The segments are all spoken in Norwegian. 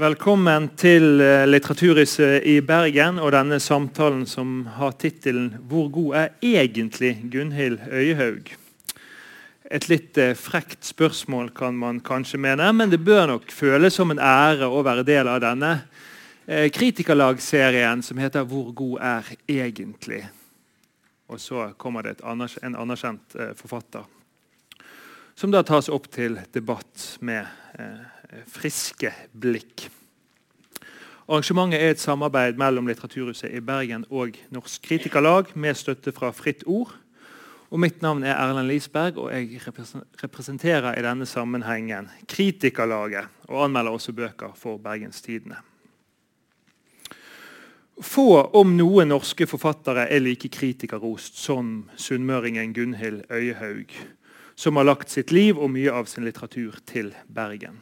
Velkommen til eh, Litteraturhuset i Bergen og denne samtalen som har tittelen 'Hvor god er egentlig Gunhild Øyehaug?' Et litt eh, frekt spørsmål, kan man kanskje mene, men det bør nok føles som en ære å være del av denne eh, kritikerlagserien som heter 'Hvor god er egentlig?' Og så kommer det en anerkjent forfatter som da tas opp til debatt med friske blikk. Arrangementet er et samarbeid mellom Litteraturhuset i Bergen og Norsk Kritikerlag med støtte fra Fritt Ord. Og mitt navn er Erlend Lisberg, og jeg representerer i denne sammenhengen Kritikerlaget og anmelder også bøker for Bergens Tidende. Få, om noen norske forfattere er like kritikerrost som sunnmøringen Gunhild Øyehaug, som har lagt sitt liv og mye av sin litteratur til Bergen.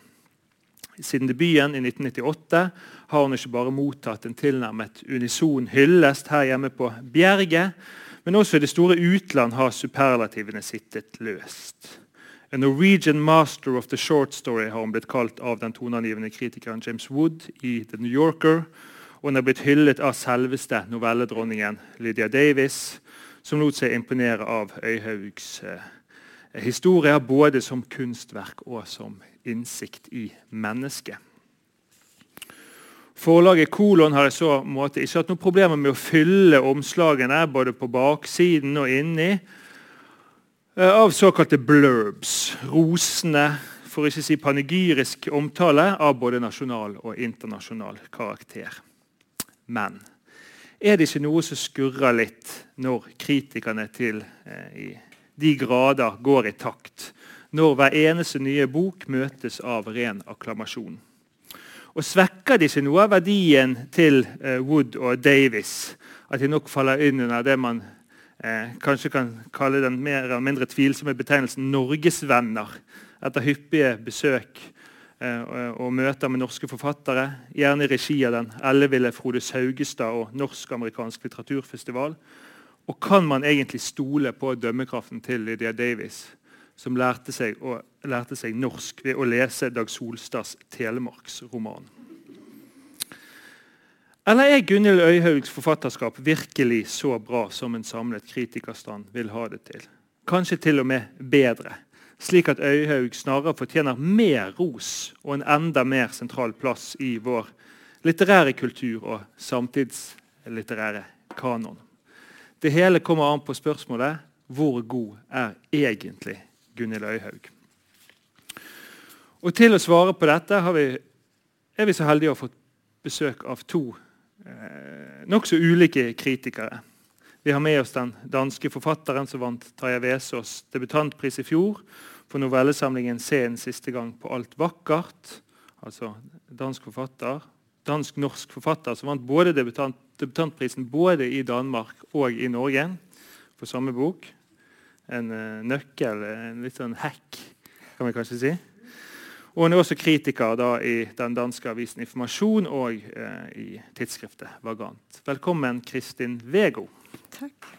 Siden debuten i 1998 har hun ikke bare mottatt en tilnærmet unison hyllest her hjemme på Bjerget, men også i det store utland har superlativene sittet løst. A Norwegian master of the short story har hun blitt kalt av den toneangivende kritikeren James Wood i The New Yorker. Og hun er blitt hyllet av selveste novelledronningen Lydia Davis, som lot seg imponere av Øyhaugs eh, historier både som kunstverk og som innsikt i mennesket. Forlaget Kolon har i så måte ikke hatt noen problemer med å fylle omslagene både på baksiden og inni eh, av såkalte blurbs. Rosende, for ikke å si panegyrisk omtale av både nasjonal og internasjonal karakter. Men er det ikke noe som skurrer litt når kritikerne til eh, i de grader går i takt når hver eneste nye bok møtes av ren akklamasjon. Og Svekker de ikke noe av verdien til eh, Wood og Davis at de nok faller inn under det man eh, kanskje kan kalle den mer eller mindre tvilsomme betegnelsen 'norgesvenner', etter hyppige besøk eh, og møter med norske forfattere, gjerne i regi av den elleville Frode Saugestad og Norsk-amerikansk litteraturfestival? Og kan man egentlig stole på dømmekraften til Lydia Davis, som lærte seg, å, lærte seg norsk ved å lese Dag Solstads telemarksroman? Eller er Gunhild Øyhaugs forfatterskap virkelig så bra som en samlet kritikerstand vil ha det til? Kanskje til og med bedre, slik at Øyhaug snarere fortjener mer ros og en enda mer sentral plass i vår litterære kultur og samtidslitterære kanon. Det hele kommer an på spørsmålet hvor god er egentlig Gunhild Øyhaug? Og Til å svare på dette vi, er vi så heldige å ha fått besøk av to eh, nokså ulike kritikere. Vi har med oss den danske forfatteren som vant Tarjei Vesaas debutantpris i fjor for novellesamlingen 'Se en siste gang på alt vakkert'. Altså dansk forfatter, dansk-norsk forfatter som vant både debutant debutantprisen både i Danmark og i Norge for samme bok. En uh, nøkkel, en litt sånn hack, kan vi kanskje si. Og Hun er også kritiker da, i den danske avisen Informasjon og uh, i tidsskriftet Vagant. Velkommen, Kristin Vego. Takk.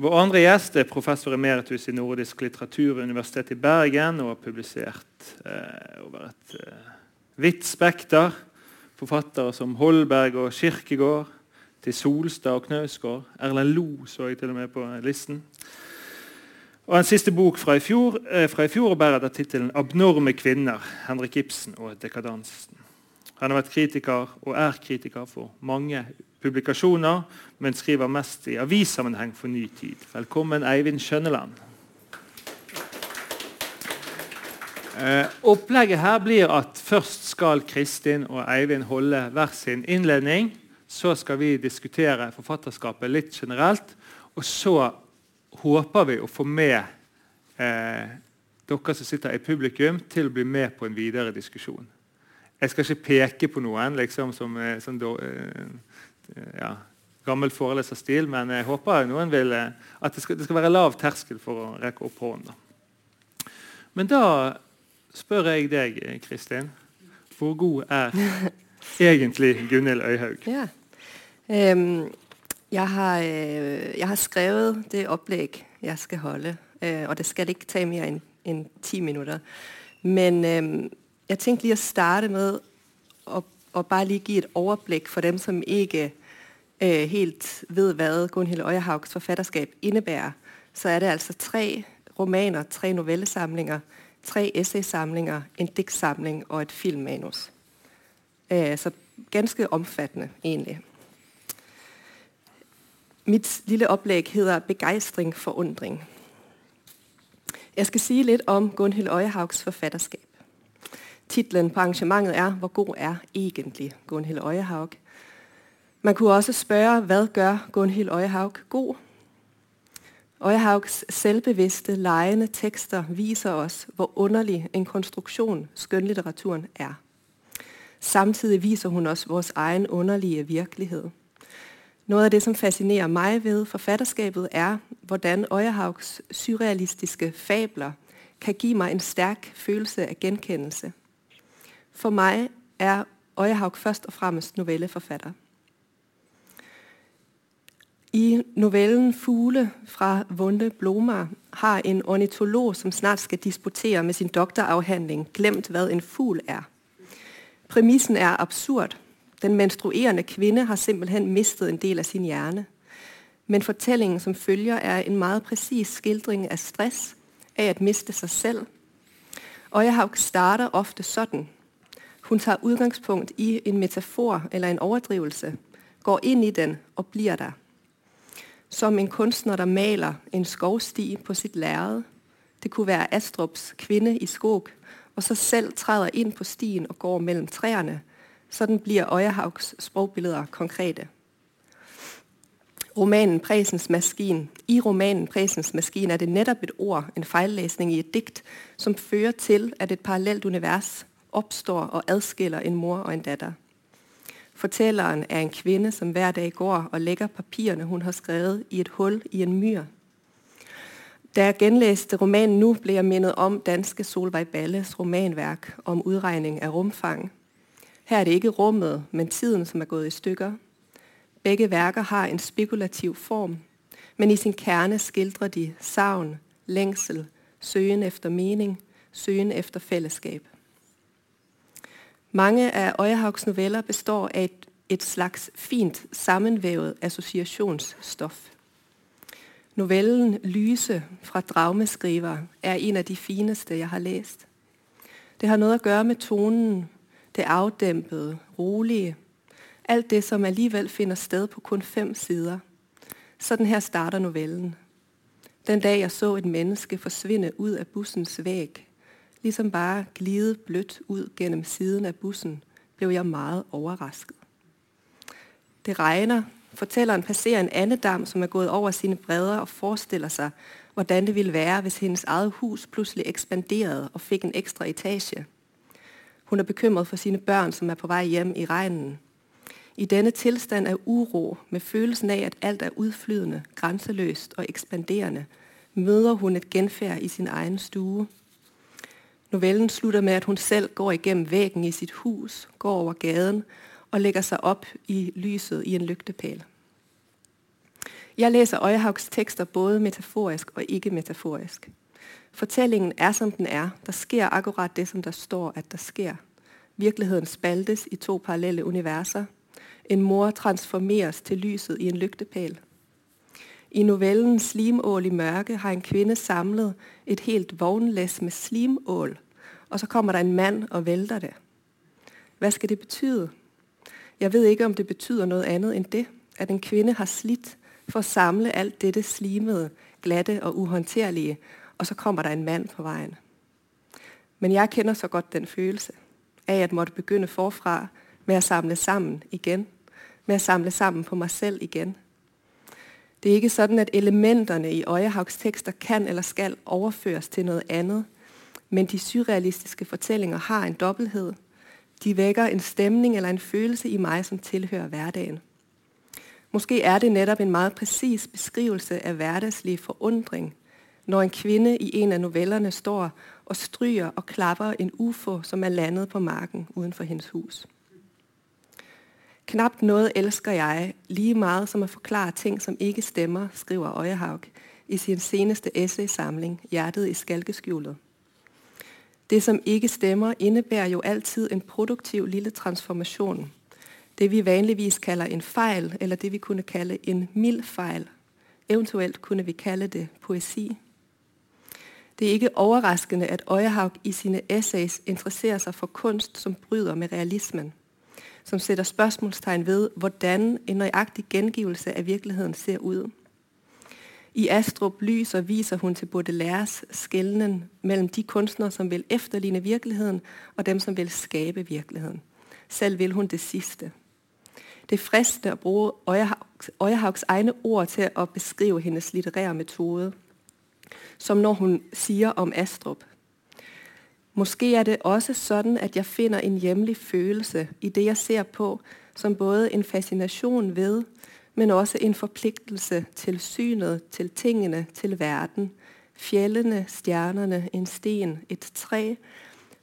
Vår andre gjest er professor emeritus i nordisk litteratur ved Universitetet i Bergen og har publisert uh, over et vidt spekter. Forfattere som Holberg og Kirkegård, til Solstad og Knausgård. Erlend Lo så jeg til og med på listen. Og En siste bok fra i fjor, eh, fra i fjor bærer tittelen 'Abnorme kvinner'. Henrik Ibsen og dekadansen. Han har vært kritiker og er kritiker for mange publikasjoner, men skriver mest i avissammenheng for Ny Tid. Velkommen, Eivind Skjønneland. Eh, opplegget her blir at først skal Kristin og Eivind holde hver sin innledning. Så skal vi diskutere forfatterskapet litt generelt. Og så håper vi å få med eh, dere som sitter i publikum, til å bli med på en videre diskusjon. Jeg skal ikke peke på noen liksom, som sånn, ja, gammel foreleserstil, men jeg håper noen vil, eh, at det skal, det skal, være lav terskel for å rekke opp hånden. Men da spør jeg deg, Kristin. Hvor god er egentlig Gunhild Øyhaug? Ja. Um, jeg, har, øh, jeg, har, skrevet det opplegg jeg skal holde. Øh, og det skal ikke ta mer enn en ti minutter. Men um, jeg tenkte lige å starte med å, å bare lige gi et overblikk for dem, som ikke uh, helt ved, hva Gunhild Øyhaugs forfatterskap innebærer Så er det altså tre romaner, tre novellesamlinger, tre essaysamlinger, en diktsamling og et filmmanus. Eh, så ganske omfattende egentlig. Mitt lille oplæg heter 'Begeistring for undring. Jeg skal si litt om Gunhild Øyehaugs forfatterskab. Titlen på arrangementet er, hvor god er egentlig Gunhild Øyehaug?' Man kunne også spørge, hva gør Gunhild Øyehaug god? Øjehaugs selvbevidste, lejende tekster viser os, hvor underlig en konstruktion skønlitteraturen er. Samtidig viser hun os vores egen underlige virkelighed. Noget af det, som fascinerer mig ved forfatterskabet, er, hvordan Øyehaugs surrealistiske fabler kan give mig en stærk følelse af genkendelse. For mig er Øyehaug først og fremmest novelleforfatter. I novellen Fugle fra Vunde Blomar har en ornitolog, som snart skal disputere med sin doktorafhandling, glemt, hva en fugl er. Premissen er absurd. Den menstruerende kvinne har simpelthen mistet en del av sin hjerne. Men fortellingen som følger, er en meget præcis skildring av stress, av at miste seg selv. Og jeg har starter ofte sånn. Hun tar utgangspunkt i en metafor eller en overdrivelse, går inn i den og blir der som en kunstner, der maler en skovsti på sitt lærred. Det kunne være Astrups 'Kvinne i skog, og så selv træder inn på stien og går mellom træerne. Sådan blir Øyehaugs sprogbilleder konkrete. Romanen Presens Maskin. I romanen Presens Maskin er det nettopp et ord, en fejllæsning i et dikt, som fører til, at et parallelt univers oppstår og adskiller en mor og en datter. Fortælleren er en kvinde, som hver dag går og lægger papirerne, hun har skrevet, i et hul i en myr. Da jeg genlæste romanen nu, ble jeg mindet om danske Solveig Balles romanverk om udregning av rumfang. Her er det ikke rummet, men tiden, som er gået i stykker. Begge værker har en spekulativ form, men i sin kerne skildrer de savn, lengsel, søgen efter mening, søgen efter fællesskab. Mange av Øyehaugs noveller består av et, et slags fint sammenvævet assosiasjonsstoff. Novellen Lyse fra Dragmeskriver er en av de fineste, jeg har læst. Det har noe å gjøre med tonen, det avdempede, rolige, alt det, som alligevel finner sted på kun fem sider. Sånn her starter novellen. Den dag jeg så et menneske forsvinne ut av bussens væg, ligesom bare glide blødt ut gjennom siden av bussen, ble jeg meget overrasket. Det regner. Fortelleren passerer en andedam, som er gått over sine bredder og forestiller seg hvordan det ville være, hvis hennes eget hus plutselig ekspanderte og fikk en ekstra etage. Hun er bekymret for sine børn, som er på vei hjem i regnen. I denne tilstand av uro, med følelsen av at alt er utflytende, grænseløst og ekspanderende, møder hun et gjenferd i sin egen stue – Novellen slutter med, at hun selv går igennem væggen i sitt hus, går over gaden og legger seg opp i lyset i en lygtepæl. Jeg læser Øyhaugs tekster både metaforisk og ikke metaforisk. Fortellingen er, som den er. Der sker akkurat det, som der står, at der sker. Virkeligheden spaltes i to parallelle universer. En mor transformeres til lyset i en lygtepæl. I novellen Slimål i mørke har en kvinne samlet et helt vognlæs med slimål, og så kommer der en mand og vælter det. Hva skal det betyde? Jeg vet ikke, om det betyder noe annet end det, at en kvinne har slitt for å samle alt dette slimede, glatte og uhåndterlige, og så kommer der en mand på veien. Men jeg kender så godt den følelse av at måtte begynne forfra med å samle sammen igjen, med å samle sammen på meg selv igen – det er ikke sådan, at elementerne i Øyehaugs tekster kan eller skal overføres til noget andet, men de surrealistiske fortællinger har en dobbelthed. De vækker en stemning eller en følelse i mig, som tilhører hverdagen. Måske er det netop en meget præcis beskrivelse af hverdagslig forundring, når en kvinde i en af novellerne står og stryger og klapper en ufo, som er landet på marken uden for hendes hus. Knapt noget elsker jeg lige meget som at forklare ting, som ikke stemmer, skriver Øjehavg i sin seneste essay-samling Hjertet i skalkeskjulet. Det som ikke stemmer, innebærer jo alltid en produktiv lille transformasjon. Det vi vanligvis kaller en feil, eller det vi kunne kalle en mild feil. Eventuelt kunne vi kalle det poesi. Det er ikke overraskende at Øyehaug i sine essays interesserer seg for kunst som bryter med realismen. Som setter spørsmålstegn ved hvordan en nøyaktig gjengivelse av virkeligheten ser ut. I Astrup lyser viser hun til Baudelaires skældnen mellom de kunstnere som vil efterligne virkeligheten, og dem som vil skape virkeligheten. Selv vil hun det siste. Det er å bruke Øyehaugs egne ord til å beskrive hennes litterære metode. Som når hun sier om Astrup. Måske er det også sånn at jeg finner en hjemlig følelse i det jeg ser på, som både en fascinasjon ved, men også en forpliktelse til synet, til tingene, til verden. Fjellene, stjernene, en sten, et tre.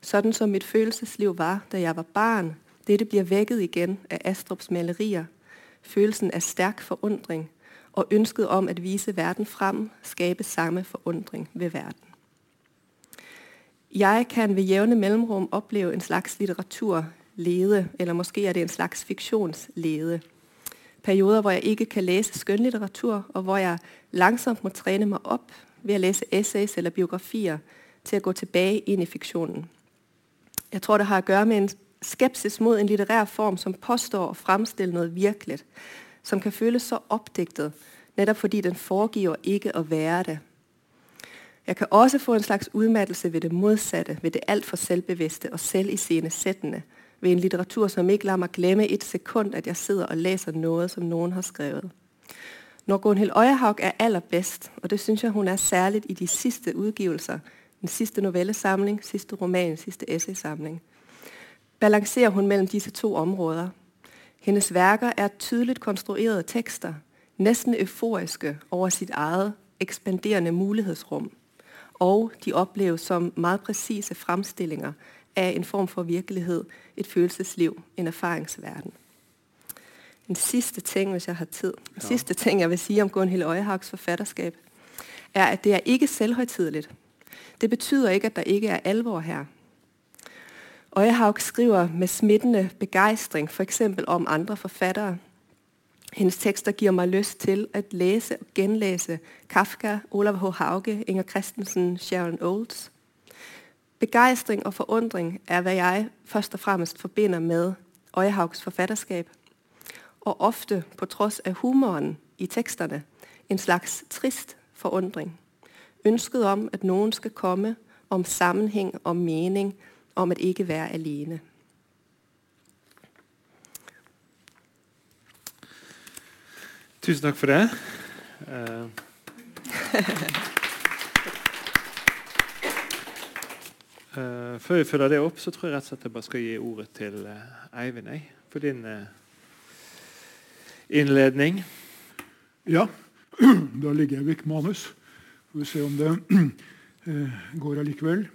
Sånn som mitt følelsesliv var da jeg var barn. Dette blir vekket igjen av Astrups malerier. Følelsen av sterk forundring og ønsket om å vise verden frem, skabe samme forundring ved verden. Jeg kan ved jevne mellomrom oppleve en slags litteraturlede, eller måske er det en slags fiksjonslede perioder hvor jeg ikke kan lese skønlitteratur, og hvor jeg langsomt må trene meg opp ved å lese essays eller biografier til å gå tilbake inn i fiksjonen. Jeg tror det har å gjøre med en skepsis mot en litterær form som påstår å fremstille noe virkelig, som kan føles så oppdiktet, nettopp fordi den foregiver ikke å være det. Jeg kan også få en slags utmattelse ved det motsatte, ved det altfor selvbevisste og selviscenesettende, ved en litteratur som ikke lar meg glemme et sekund at jeg sitter og leser noe som noen har skrevet. Når Gunhild Øyehaug er aller best, og det syns jeg hun er særlig i de siste utgivelser, den siste novellesamling, siste roman, siste essaysamling, balanserer hun mellom disse to områder. Hennes verker er tydelig konstruerede tekster, nesten euforiske over sitt eget ekspanderende mulighetsrom. Og de oppleves som meget presise fremstillinger av en form for virkelighet, et følelsesliv, en erfaringsverden. En siste ting, hvis jeg har tid, en ja. siste ting jeg vil si om Gunhild Øyehaugs forfatterskap, er at det er ikke selvhøytidelig. Det betyr ikke at det ikke er alvor her. Øyehaug skriver med smittende begeistring f.eks. om andre forfattere. Hendes tekster gir meg lyst til å lese og gjenlese Kafka, Olav H. Hauge, Inger Christensen, Sharon Olds. Begeistring og forundring er hva jeg først og fremst forbinder med Øyehaugs forfatterskap. Og ofte, på tross av humoren i tekstene, en slags trist forundring. Ønsket om at noen skal komme, om sammenheng, om mening, om at ikke være alene. Tusen takk for det. Uh. Før vi følger det opp, så tror jeg rett og slett jeg bare skal gi ordet til uh, Eivind jeg, for din innledning. Ja, da ligger jeg vekk manus. Får vi se om det går allikevel.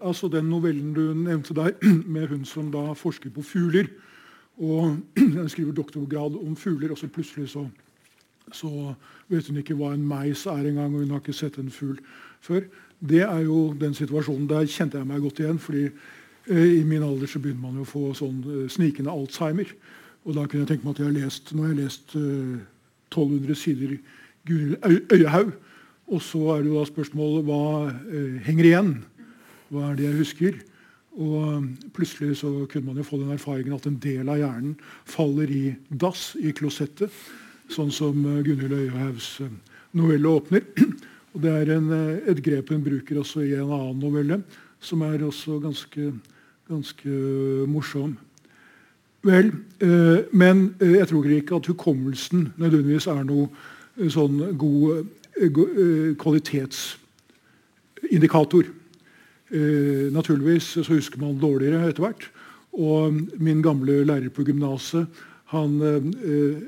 altså Den novellen du nevnte der, med hun som da forsker på fugler, og skriver doktorgrad om fugler, og så plutselig så, så vet hun ikke hva en meis er engang, og hun har ikke sett en fugl før. Det er jo den situasjonen. Der kjente jeg meg godt igjen. fordi eh, I min alder så begynner man jo å få sånn eh, snikende Alzheimer. Og da kunne jeg tenke meg at jeg har lest, nå har jeg lest eh, 1200 sider Gunhild Øyehaug. Og så er det jo da spørsmålet hva eh, henger igjen? Hva er det jeg husker? Og eh, plutselig så kunne man jo få den erfaringen at en del av hjernen faller i dass, i klosettet. Sånn som eh, Gunhild Øyehaugs novelle åpner. Og Det er en, eh, et grep hun bruker også i en annen novelle, som er også ganske, ganske morsom. Vel, eh, men eh, jeg tror ikke at hukommelsen nødvendigvis er noe eh, sånn god god eh, kvalitetsindikator. naturligvis så husker man dårligere etter hvert. Og min gamle lærer på gymnaset han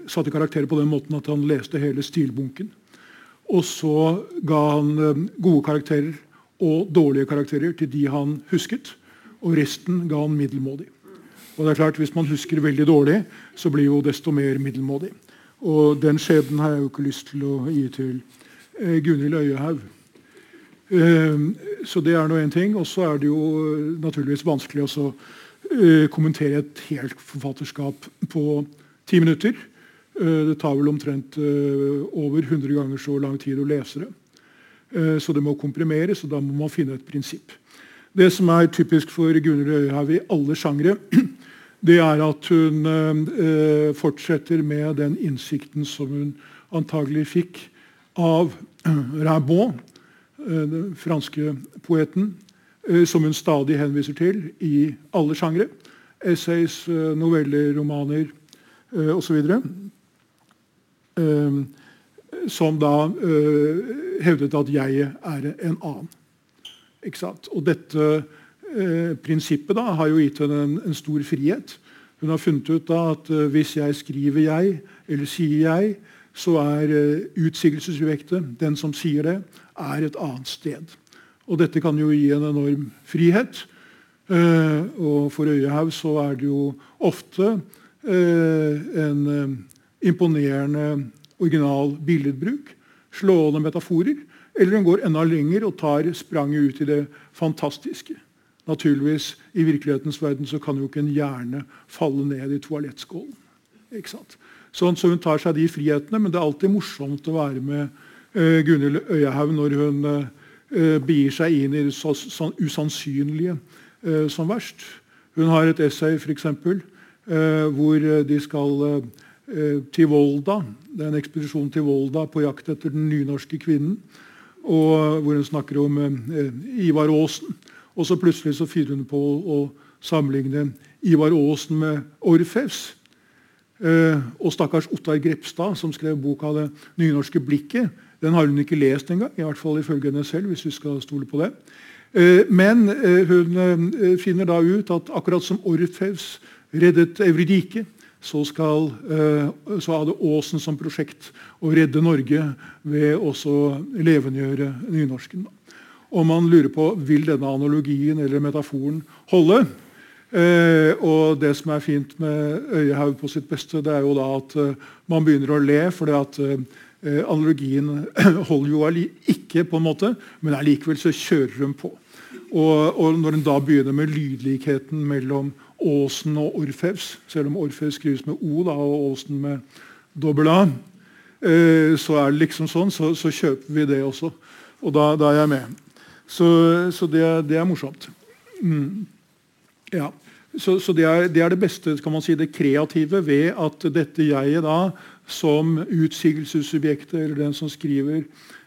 satte karakterer på den måten at han leste hele stilbunken. Og så ga han eh, gode karakterer og dårlige karakterer til de han husket. Og resten ga han middelmådig. Og det er klart, Hvis man husker veldig dårlig, så blir jo desto mer middelmådig. Og den skjebnen har jeg jo ikke lyst til å gi til eh, Gunhild Øyehaug. Eh, så det er nå én ting. Og så er det jo naturligvis vanskelig å uh, kommentere et helt forfatterskap på ti minutter. Uh, det tar vel omtrent over 100 ganger så lang tid å lese det. Så det må komprimeres, og da må man finne et prinsipp. Det som er typisk for Gunhild Øyhaug i alle sjangre, det er at hun eh, fortsetter med den innsikten som hun antagelig fikk av eh, den franske poeten, eh, som hun stadig henviser til i alle sjangre. Essays, eh, noveller, romaner eh, osv. Eh, som da eh, hevdet at jeg er en annen. Og dette eh, prinsippet da, har jo gitt henne en, stor frihet. Hun har funnet ut da, at eh, hvis jeg skriver 'jeg' eller sier 'jeg', så er eh, den som sier det, er et annet sted. Og dette kan jo gi en enorm frihet. Eh, og for Øyehaug så er det jo ofte eh, en eh, imponerende original billedbruk. Slående metaforer. Eller hun går enda lenger og tar spranget ut i det fantastiske. Naturligvis, I virkelighetens verden så kan jo ikke en hjerne falle ned i toalettskålen. Ikke sant? Sånn, så hun tar seg de frihetene, men det er alltid morsomt å være med uh, Gunhild Øyehaug når hun uh, begir seg inn i det så, så, usannsynlige uh, som verst. Hun har et essay for eksempel, uh, hvor de skal til Volda. Det er en ekspedisjon til Volda på jakt etter den nynorske kvinnen og hvor hun snakker om Ivar Aasen. Og så plutselig så finner hun på å sammenligne Ivar Aasen med Orfeus. Uh, og stakkars Ottar Grepstad, som skrev boka 'Det nynorske blikket', den har hun ikke lest engang, i hvert fall ifølge henne selv. hvis vi skal stole på det. Eh, men eh, hun eh, finner da ut at akkurat som Orfeus reddet Evridike, så, skal, så hadde Aasen som prosjekt å redde Norge ved å levendegjøre nynorsken. Og man lurer på vil denne analogien eller metaforen holde. Og Det som er fint med Øyehaug på sitt beste, det er jo da at man begynner å le. fordi at analogien holder jo ikke, på en måte, men allikevel så kjører hun på. Og, og Når en da begynner med lydlikheten mellom Åsen og Orfeus, selv om Orfeus skrives med O da, og Åsen med dobbel A, eh, så er det liksom sånn, så, så, kjøper vi det også. Og da, da er jeg med. Så, så det, det, er morsomt. Mm. Ja. Så, så det, er, det, er, det beste, kan man si, det kreative ved at dette jeget da, som utsigelsessubjektet, eller den som skriver,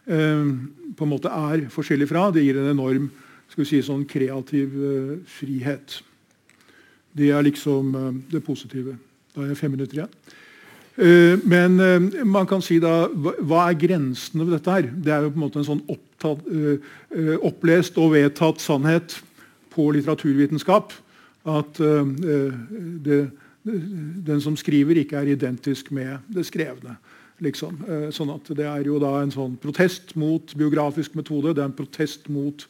eh, på en måte er forskjellig fra, det gir en enorm skal vi si, sånn kreativ eh, frihet. Det er liksom eh, det positive. Da er jeg fem minutter igjen. Eh, men eh, man kan si da, hva er grensene ved dette? her? Det er jo på en måte en sånn opptatt, opplest og vedtatt sannhet på litteraturvitenskap. At det, den som skriver, ikke er identisk med det skrevne. Liksom. Sånn at Det er jo da en sånn protest mot biografisk metode. Det er en protest mot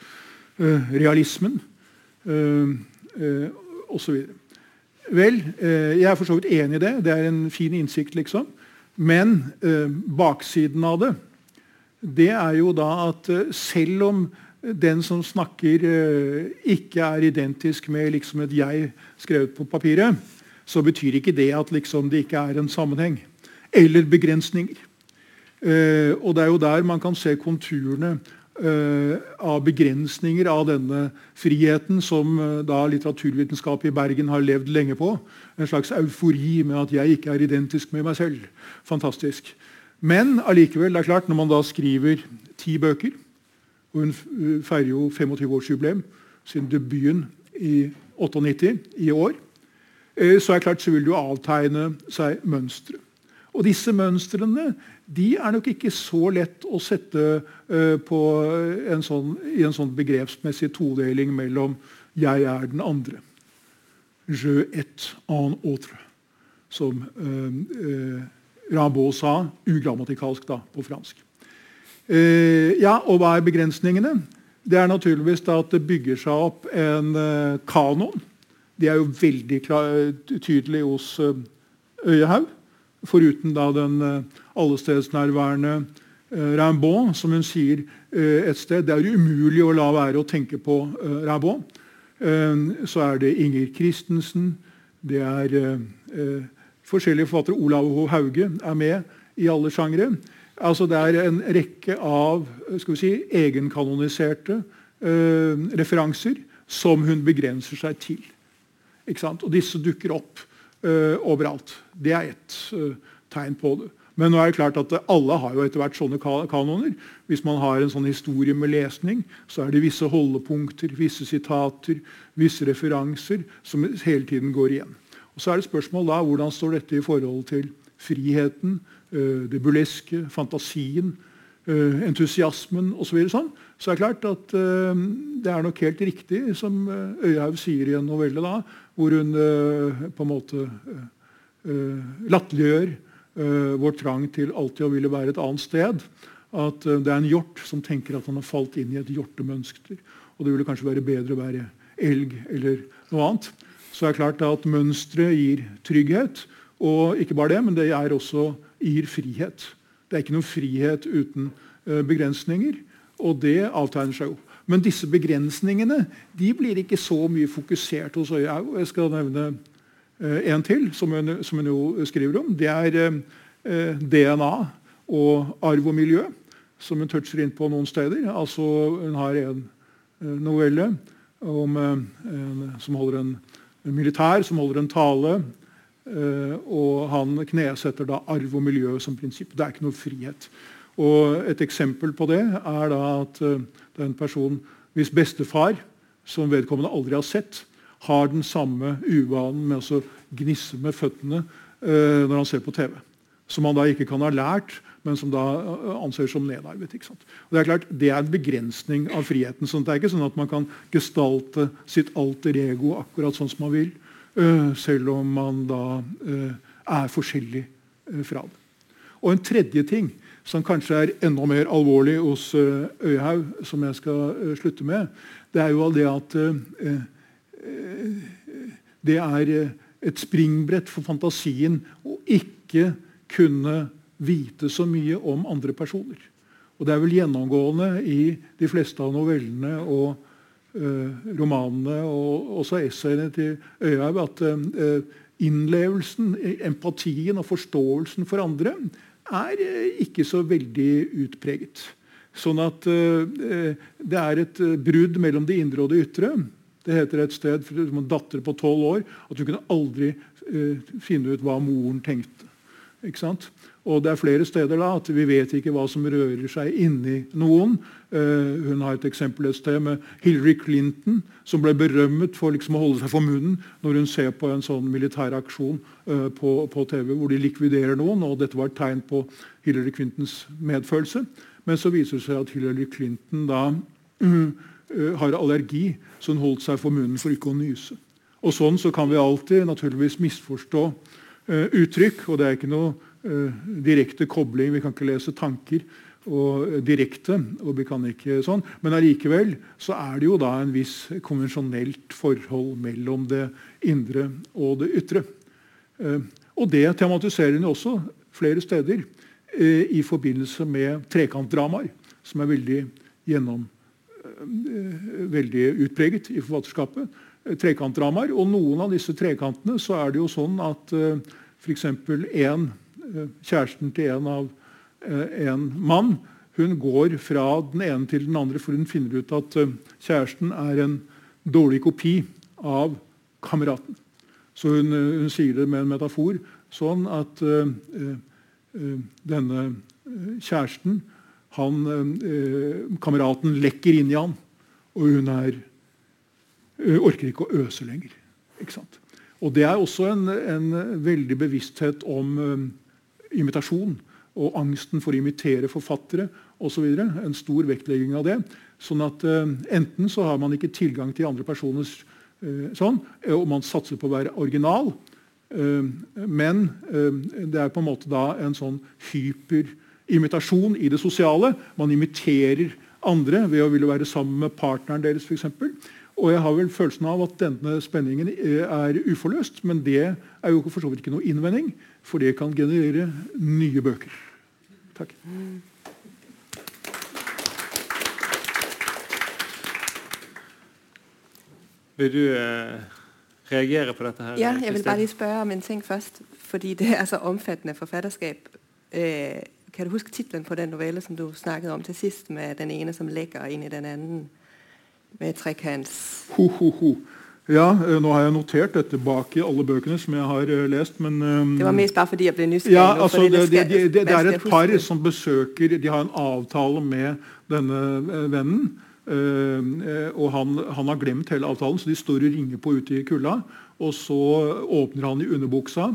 realismen. Osv. Vel, uh, jeg er for så vidt enig i det. Det er en fin innsikt, liksom. Men eh, baksiden av det, det er jo da at eh, selv om den som snakker, ikke er identisk med liksom et 'jeg' skrevet på papiret, så betyr ikke det at liksom det ikke er en sammenheng. Eller begrensninger. og Det er jo der man kan se konturene Eh, av begrensninger av denne friheten som da litteraturvitenskapet i Bergen har levd lenge på. En slags eufori med at jeg ikke er identisk med meg selv. Fantastisk. Men allikevel, det er klart, når man da skriver ti bøker og Hun uh, feirer jo 25-årsjubileum siden debuten i 98 i år. Uh, så er det klart så vil det jo avtegne seg mønstre. Og disse mønstrene de er nok ikke så lett å sette uh, en sånn, i en sånn begrepsmessig todeling mellom 'jeg er den andre'. Je et en autre, som eh, Rimbaud sa, ugrammatikalsk da, på fransk. Ja, Og hva er begrensningene? Det er naturligvis at det bygger seg opp en kanon. De er jo veldig klar, tydelig hos Øyehaug. Foruten da den allestedsnærværende Rimbaud, som hun sier et sted. Det er umulig å la være å tenke på Rimbaud. Så er det Inger Christensen. Det er forskjellige forfattere. Olav H. Hauge er med i alle sjangre. Altså det er en rekke av si, egenkanoniserte eh, referanser som hun begrenser seg til. Og disse dukker opp eh, overalt. Det er ett eh, tegn på det. Men nå er det klart at alle har jo etter hvert sånne kanoner. Hvis man har en sånn historie med lesning, så er det visse holdepunkter, visse sitater, visse referanser som hele tiden går igjen. Og Så er det spørsmål da, hvordan står dette i forhold til friheten, Eh, det burleske, fantasien, eh, entusiasmen osv. Så, sånn, så er det klart at eh, det er nok helt riktig, som Øyhaug sier i en novelle, da, hvor hun på en måte latterliggjør vår trang til alltid å ville være et annet sted. At det er en hjort som tenker at han har falt inn i et hjortemønster. Og det ville kanskje være bedre å være elg eller noe annet. Så er det klart at mønsteret gir trygghet. Og ikke bare det, men det er også gir frihet. Det er ikke noen frihet uten eh, begrensninger, og det avtegner seg jo. Men disse begrensningene de blir ikke så mye fokusert hos Øya. Jeg skal nevne eh, en til, som hun, som hun, jo skriver om. Det er eh, DNA og arv og miljø, som hun toucher inn på noen steder. Altså, hun har en novelle om, en, som holder en, militær som holder en tale og han knesetter da arv og miljø som prinsipp. Det er ikke noe frihet. Og Et eksempel på det er da at eh, det er en person hvis bestefar, som vedkommende aldri har sett, har den samme uvanen med å gnisse med føttene eh, når han ser på TV. Som han da ikke kan ha lært, men som da anser som nedarvet. ikke sant? Og Det er klart, det er en begrensning av friheten. sånn Det er ikke sånn at man kan gestalte sitt alter ego akkurat sånn som man vil. Eh, selv om man da eh, er forskjellig eh, fra det. Og En tredje ting som kanskje er enda mer alvorlig hos Øyhaug, som jeg skal slutte med, det er jo det at det er et springbrett for fantasien å ikke kunne vite så mye om andre personer. Og Det er vel gjennomgående i de fleste av novellene og romanene og også essayene til Øyhaug at eh, innlevelsen, empatien og forståelsen for andre er eh, ikke så veldig utpreget. Sånn at det er et brudd mellom det indre og det ytre. Det heter et sted for en datter på tolv år at hun kunne aldri finne ut hva moren tenkte. Ikke sant? Og det er flere steder da at vi vet ikke hva som rører seg inni noen. Uh, hun har et eksempel et sted med Hillary Clinton, som ble berømmet for liksom å holde seg for munnen når hun ser på en sånn militær aksjon uh, på, på, TV hvor de likviderer noen. og Dette var et tegn på Hillary Clintons medfølelse. Men så viser det seg at Hillary Clinton da uh, har allergi, så hun holdt seg for munnen for ikke å nyse. Og Sånn så kan vi alltid naturligvis misforstå uttrykk. og det er ikke noe direkte kobling. Vi kan ikke lese tanker og eh, direkte. og vi kan ikke sånn, Men allikevel så er det jo da en viss konvensjonelt forhold mellom det indre og det ytre. Eh, og det tematiserer hun også flere steder i forbindelse med trekantdramaer, som er veldig, gjennom, veldig utpreget i forfatterskapet. Trekantdramaer, Og noen av disse trekantene så er det jo sånn at f.eks. én Eh, kjæresten til en av eh, en mann. Hun går fra den ene til den andre, for hun finner ut at eh, kjæresten er en dårlig kopi av kameraten. Så hun, hun sier det med en metafor sånn at denne kjæresten han, Kameraten lekker inn i han, og hun er, orker ikke å øse lenger. Ikke og Det er også en, en veldig bevissthet om imitasjon og angsten for å imitere forfattere osv. En stor vektlegging av det. Sånn at uh, Enten så har man ikke tilgang til andre personers uh, sånn, og man satser på å være original. Uh, men det er på en måte da en sånn hyperimitasjon i det sosiale. Man imiterer andre ved å ville være sammen med partneren deres f.eks. Og jeg har vel følelsen av at denne spenningen eh, er uforløst. Men det er jo for så vidt ikke noe innvending, for det kan generere nye bøker. Takk. Vil du eh, reagere på dette? her? Ja, jeg vil bare spørre om en ting først. Fordi det er så omfattende forfatterskap. Eh, kan du huske tittelen på den novellen som du snakket om til sist, med den ene som ligger inn i den andre? Med trekants Ho, ho, ho. Ja, eh, nå har jeg notert dette bak i alle bøkene som jeg har uh, lest, men um, Det var mest bare fordi jeg ble nysgjerrig. Ja, altså, det, det, det, det er et par som besøker De har en avtale med denne eh, vennen. eh, eh, og han, han har glemt hele avtalen, så de står og ringer på ute i kulda. Og så åpner han i underbuksa,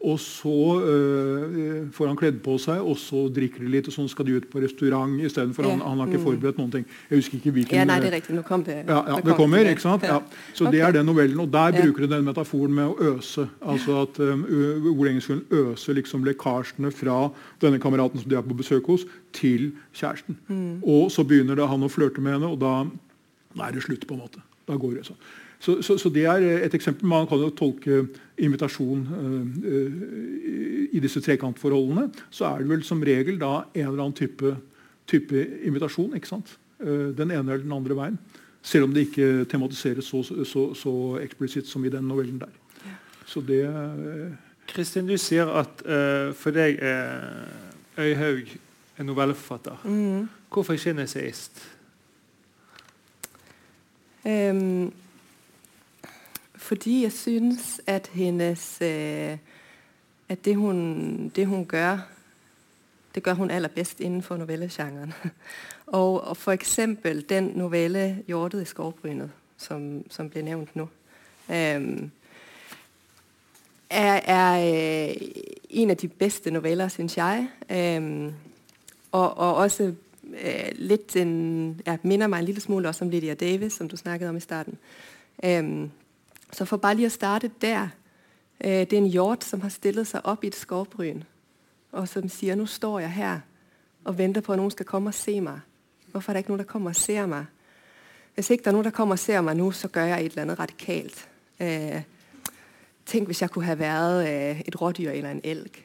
og så eh, får han kledd på seg, og så drikker de litt, og sånn skal de ut på restaurant istedenfor. Ja, Han, han har ikke mm. forberedt noen ting. Jeg husker ikke hvilken Ja, nei, det er riktig. Nå kom det. ja, ja, det kommer, ikke sant? Ja. Så. Det er den novellen. Og der bruker du den metaforen med å øse. Altså at um, Hvor lenge skulle hun øse liksom lekkasjene fra denne kameraten som de er på besøk hos, til kjæresten. Mm. Og så begynner det han å flørte med henne, og da, da er det slutt. på en måte. Da går det sånn. Så, så, så det er et eksempel. Man kan jo tolke invitasjon eh, i disse trekantforholdene. Så er det vel som regel da en eller annen type, type invitasjon. ikke sant? Eh, den ene eller den andre veien. Selv om det ikke tematiseres så, så, så eksplisitt som i den novellen der. Så det eh, Kristin, du sier at uh, for deg er Øyhaug en novelleforfatter. Mm. Hvorfor ikke en essayist? Øhm, fordi jeg synes, at hennes eh, at det hun, det hun gjør, det gjør hun allerbedst best innenfor novellesjangeren. og, og eksempel den novelle 'Hjortet i skovbrynet', som, som ble nævnt nå, eh, er, er øh, en av de bedste noveller, synes jeg. Eh, og, og også litt en, ja, minner meg en lille smule også om Lydia Davis, som du snakkede om i starten. Øhm, så for bare lige at starte der. Øh, det er en hjort, som har stillet sig op i et skovbryn, og som siger, nu står jeg her og venter på, at nogen skal komme og se mig. Hvorfor er der ikke nogen, der kommer og ser mig? Hvis ikke der er nogen, der kommer og ser mig nu, så gør jeg et eller andet radikalt. Øh, tænk, hvis jeg kunne have været øh, et rådyr eller en elg.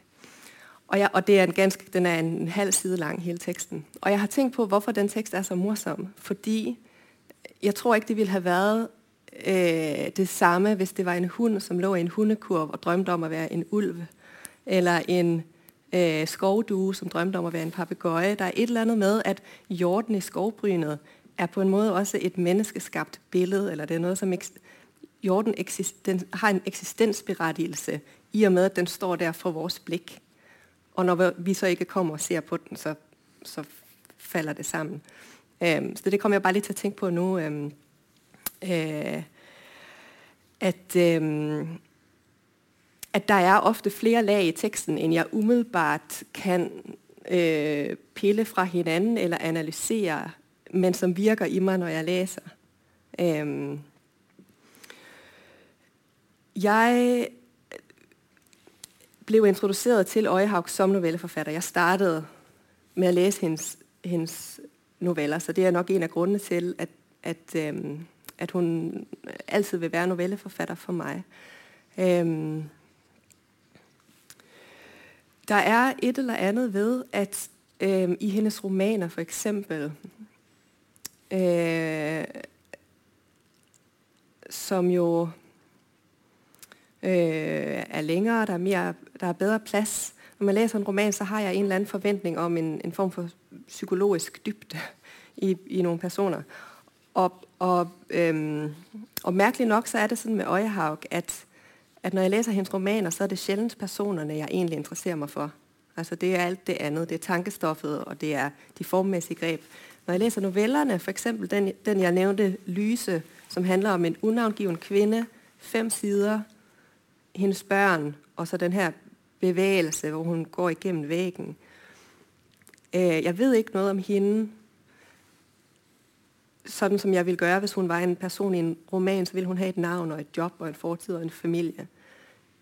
Og, jeg, og det er en ganske, den er en halv side lang, hele teksten. Og jeg har tænkt på, hvorfor den tekst er så morsom. Fordi jeg tror ikke, det ville have været øh, det samme, hvis det var en hund, som lå i en hundekurv og drømte om å være en ulv. Eller en øh, skovdue, som drømte om å være en papegøye. Der er et eller annet med, at hjorten i skovbrynet er på en måte også et menneskeskabt billede, eller det er noe som hjorten har en eksistensberettigelse, i og med, at den står der for vores blik. Og når vi så ikke kommer og ser på den, så, så faller det sammen. Um, så det kommer jeg bare litt til å tænke på nå. Øh, at, øhm, at der er ofte flere lag i teksten, enn jeg umiddelbart kan øh, pille fra hinanden eller analysere, men som virker i meg når jeg læser. Øhm, jeg ble introduceret til Øyehaug som novelleforfatter. Jeg startet med å læse hennes, noveller, så det er nok en av grunnene til, at, at, at hun altid vil være novelleforfatter for meg. Øhm, der er et eller annet ved, at øhm, i hennes romaner for eksempel, øh, som jo øh, er lengre, der er, mere, der er bedre plads. Når man læser en roman, så har jeg en eller anden forventning om en, en form for psykologisk dybde i, i noen personer. Og, og, øhm, og mærkeligt nok, så er det sådan med Øjehaug, at, at når jeg læser hendes romaner, så er det sjældent personerne, jeg egentlig interesserer mig for. Altså det er alt det andet. Det er tankestoffet, og det er de formmæssige greb. Når jeg læser novellerne, for eksempel den, den jeg nævnte, Lyse, som handler om en unavngiven kvinde, fem sider, hendes børn, og så den her bevægelse, hvor hun går igennem væggen. Øh, jeg ved ikke noget om hende, sådan som jeg ville gøre, hvis hun var en person i en roman, så ville hun have et navn og et job og en fortid og en familie.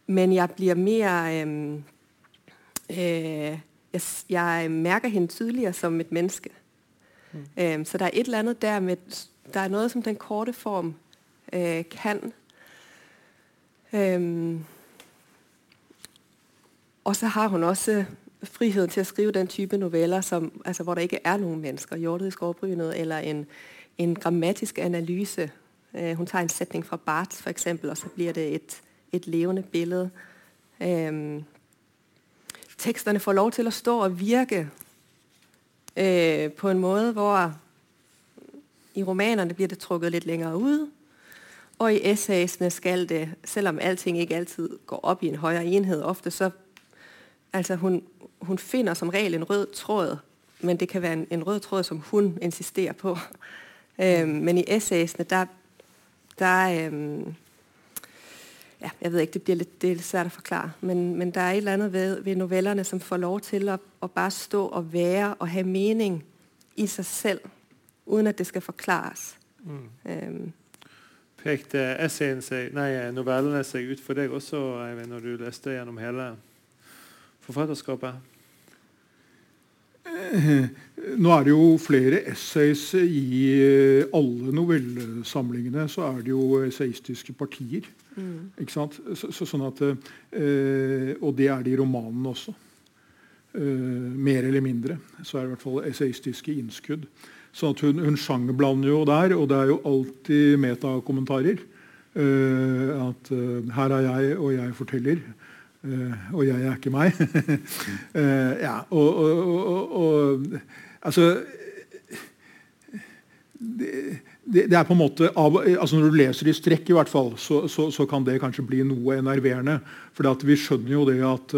Men jeg bliver mere... Øhm, øh, jeg, jeg mærker hende tydeligere som et menneske. Mm. Så der er et eller andet der med... Der er noget, som den korte form øh, kan. Øhm, og så har hun også friheden til at skrive den type noveller, som, altså, hvor der ikke er nogen mennesker, hjortet i skovbrynet, eller en, en grammatisk analyse. Eh, hun tager en sætning fra Barth, for eksempel, og så blir det et, et levende billede. Eh, teksterne får lov til å stå og virke eh, på en måte hvor i romanene blir det trukket litt længere ut. og i essaysene skal det, selv om allting ikke alltid går opp i en høyere enhed, ofte så, altså hun, hun finner som regel en rød tråd, men det kan være en, en rød tråd, som hun insisterer på. Men i essayene, der, der øhm, ja, jeg ved ikke, det bliver lidt, det er lidt svært at forklare, men, men der er et eller andet ved, ved novellerne, som får lov til at, at bare stå og være og have mening i sig selv, uden at det skal forklares. Mm. Øhm, Pekte essayen seg, nei, novellene seg ut for deg også, Eivind, når du leste gjennom hele forfatterskapet? Eh, nå er det jo flere essays i eh, alle novellesamlingene. Så er det jo esaistiske partier. Mm. Ikke sant? Så, så, sånn at, eh, og det er det i romanene også. Eh, mer eller mindre. Så er det i hvert fall esaistiske innskudd. Så hun, hun sjangerblander jo der, og det er jo alltid metakommentarer. Uh, at uh, her er jeg, og jeg forteller. Uh, og jeg er ikke meg. ja, og, og, og, og, Altså det, det, er på en måte altså Når du leser i strekk, i hvert fall, så, så, så kan det kanskje bli noe enerverende. For vi skjønner jo det at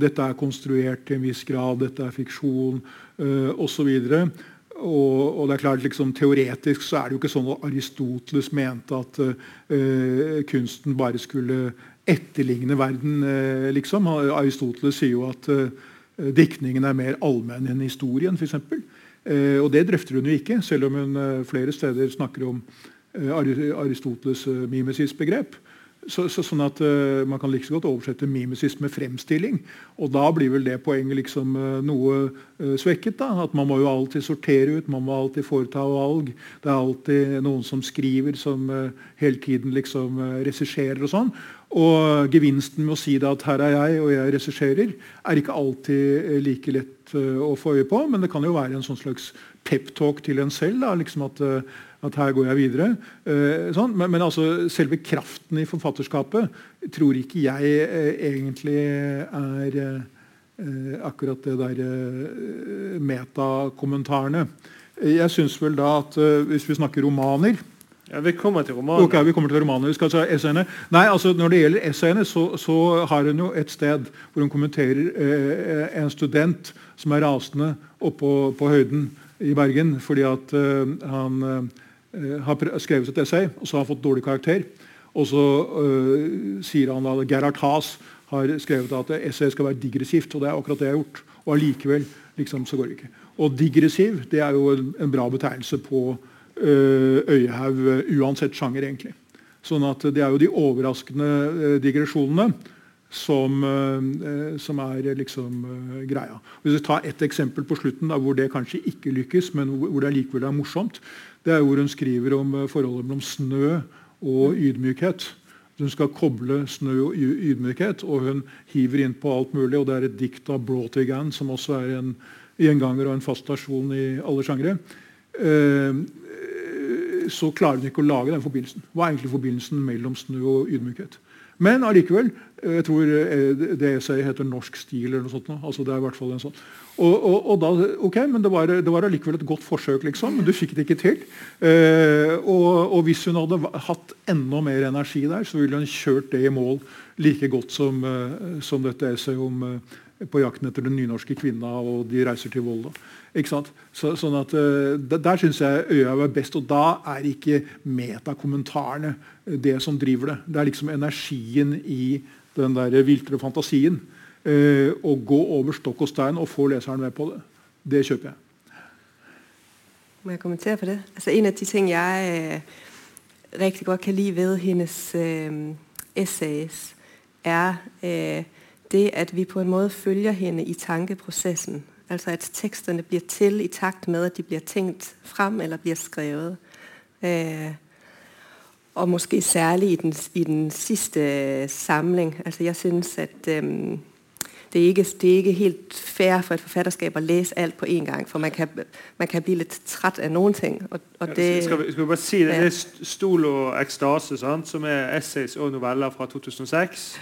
dette er konstruert til en viss grad, dette er fiksjon uh, osv. Og, og, det er klart, liksom, Teoretisk så er det jo ikke sånn at Aristoteles mente at uh, kunsten bare skulle etterligne verden. Uh, liksom. Aristoteles sier jo at uh, diktningen er mer allmenn enn historien, f.eks. Uh, og det drøfter hun jo ikke, selv om hun flere steder snakker om Aristoteles' mimesis-begrep. Så, så, sånn at uh, Man kan like godt oversette mimesis med fremstilling. og Da blir vel det poenget liksom uh, noe uh, svekket. da, at Man må jo alltid sortere ut, man må alltid foreta valg. Det er alltid noen som skriver, som hele tiden liksom regisserer og sånn. Og gevinsten med å si det at 'her er jeg, og jeg regisserer', er ikke alltid like lett å få øye på, men det kan jo være en sånn slags peptalk til en selv. da, liksom at at her går jeg videre. Sånn. men, men, altså, selve kraften i forfatterskapet tror ikke jeg egentlig er akkurat det der metakommentarene. Jeg syns vel da at hvis vi snakker romaner ja, Vi kommer til romanen. Ok, vi kommer til romanen. Vi skal ta essayene. Nei, altså Når det gjelder essayene, så, så har hun jo et sted hvor hun kommenterer en student som er rasende oppå på høyden i Bergen fordi at han Eh, har skrevet et essay, og så har han fått dårlig karakter. Og så uh, sier han at Gerhard Haas har skrevet at essayet skal være digressivt. Og det er akkurat det jeg har gjort. Og allikevel liksom, så går det ikke. Og digressiv det er jo en, en bra betegnelse på Øyehaug uansett sjanger, egentlig. Sånn at det er jo de overraskende uh, digresjonene som, som, er liksom greia. Hvis vi tar ett eksempel på slutten da, hvor det kanskje ikke lykkes, men hvor det likevel er morsomt, det er hvor hun skriver om eh, forholdet mellom snø og ydmykhet. Hun skal koble snø og ydmykhet, og hun hiver inn på alt mulig. og Det er et dikt av Broughtigan, som også er en gjenganger og en fast stasjon i alle sjangre. Eh, så klarer hun ikke å lage den forbindelsen. Hva er egentlig forbindelsen mellom snø og ydmykhet? Men allikevel, jeg tror det essayet heter 'Norsk stil'. eller noe sånt. Altså det er i hvert fall en sånn. Og, og, og da, ok, men Det var, det var allikevel et godt forsøk, liksom, men du fikk det ikke til. Eh, og, og, Hvis hun hadde hatt enda mer energi der, så ville hun kjørt det i mål like godt som, uh, som dette essayet om på jakten etter den nynorske kvinna og de reiser til Volda. Ikke? Så, sånn at uh, Der syns jeg Øya er best. Og da er ikke metakommentarene det som driver det. Det er liksom energien i den der viltre fantasien Uh, å gå over stokk og stein og få leseren med på det. Det kjøper jeg. Må jeg kommentere på det? Altså, en av de ting jeg øh, rigtig godt kan lide ved hennes øh, essays, er øh, det at vi på en måte følger henne i tankeprosessen. Altså at tekstene blir til i takt med at de blir tenkt frem eller blir skrevet. Øh, og måske særlig i den, i den sidste samling. Altså jeg synes at øh, det er, ikke, det er ikke helt fair for et forfatterskap å lese alt på én gang. For man kan, man kan bli litt trett av noen ting. Og, og det, skal, vi, skal, vi, bare si det? Det er 'Stol og ekstase', sant? som er essays og noveller fra 2006.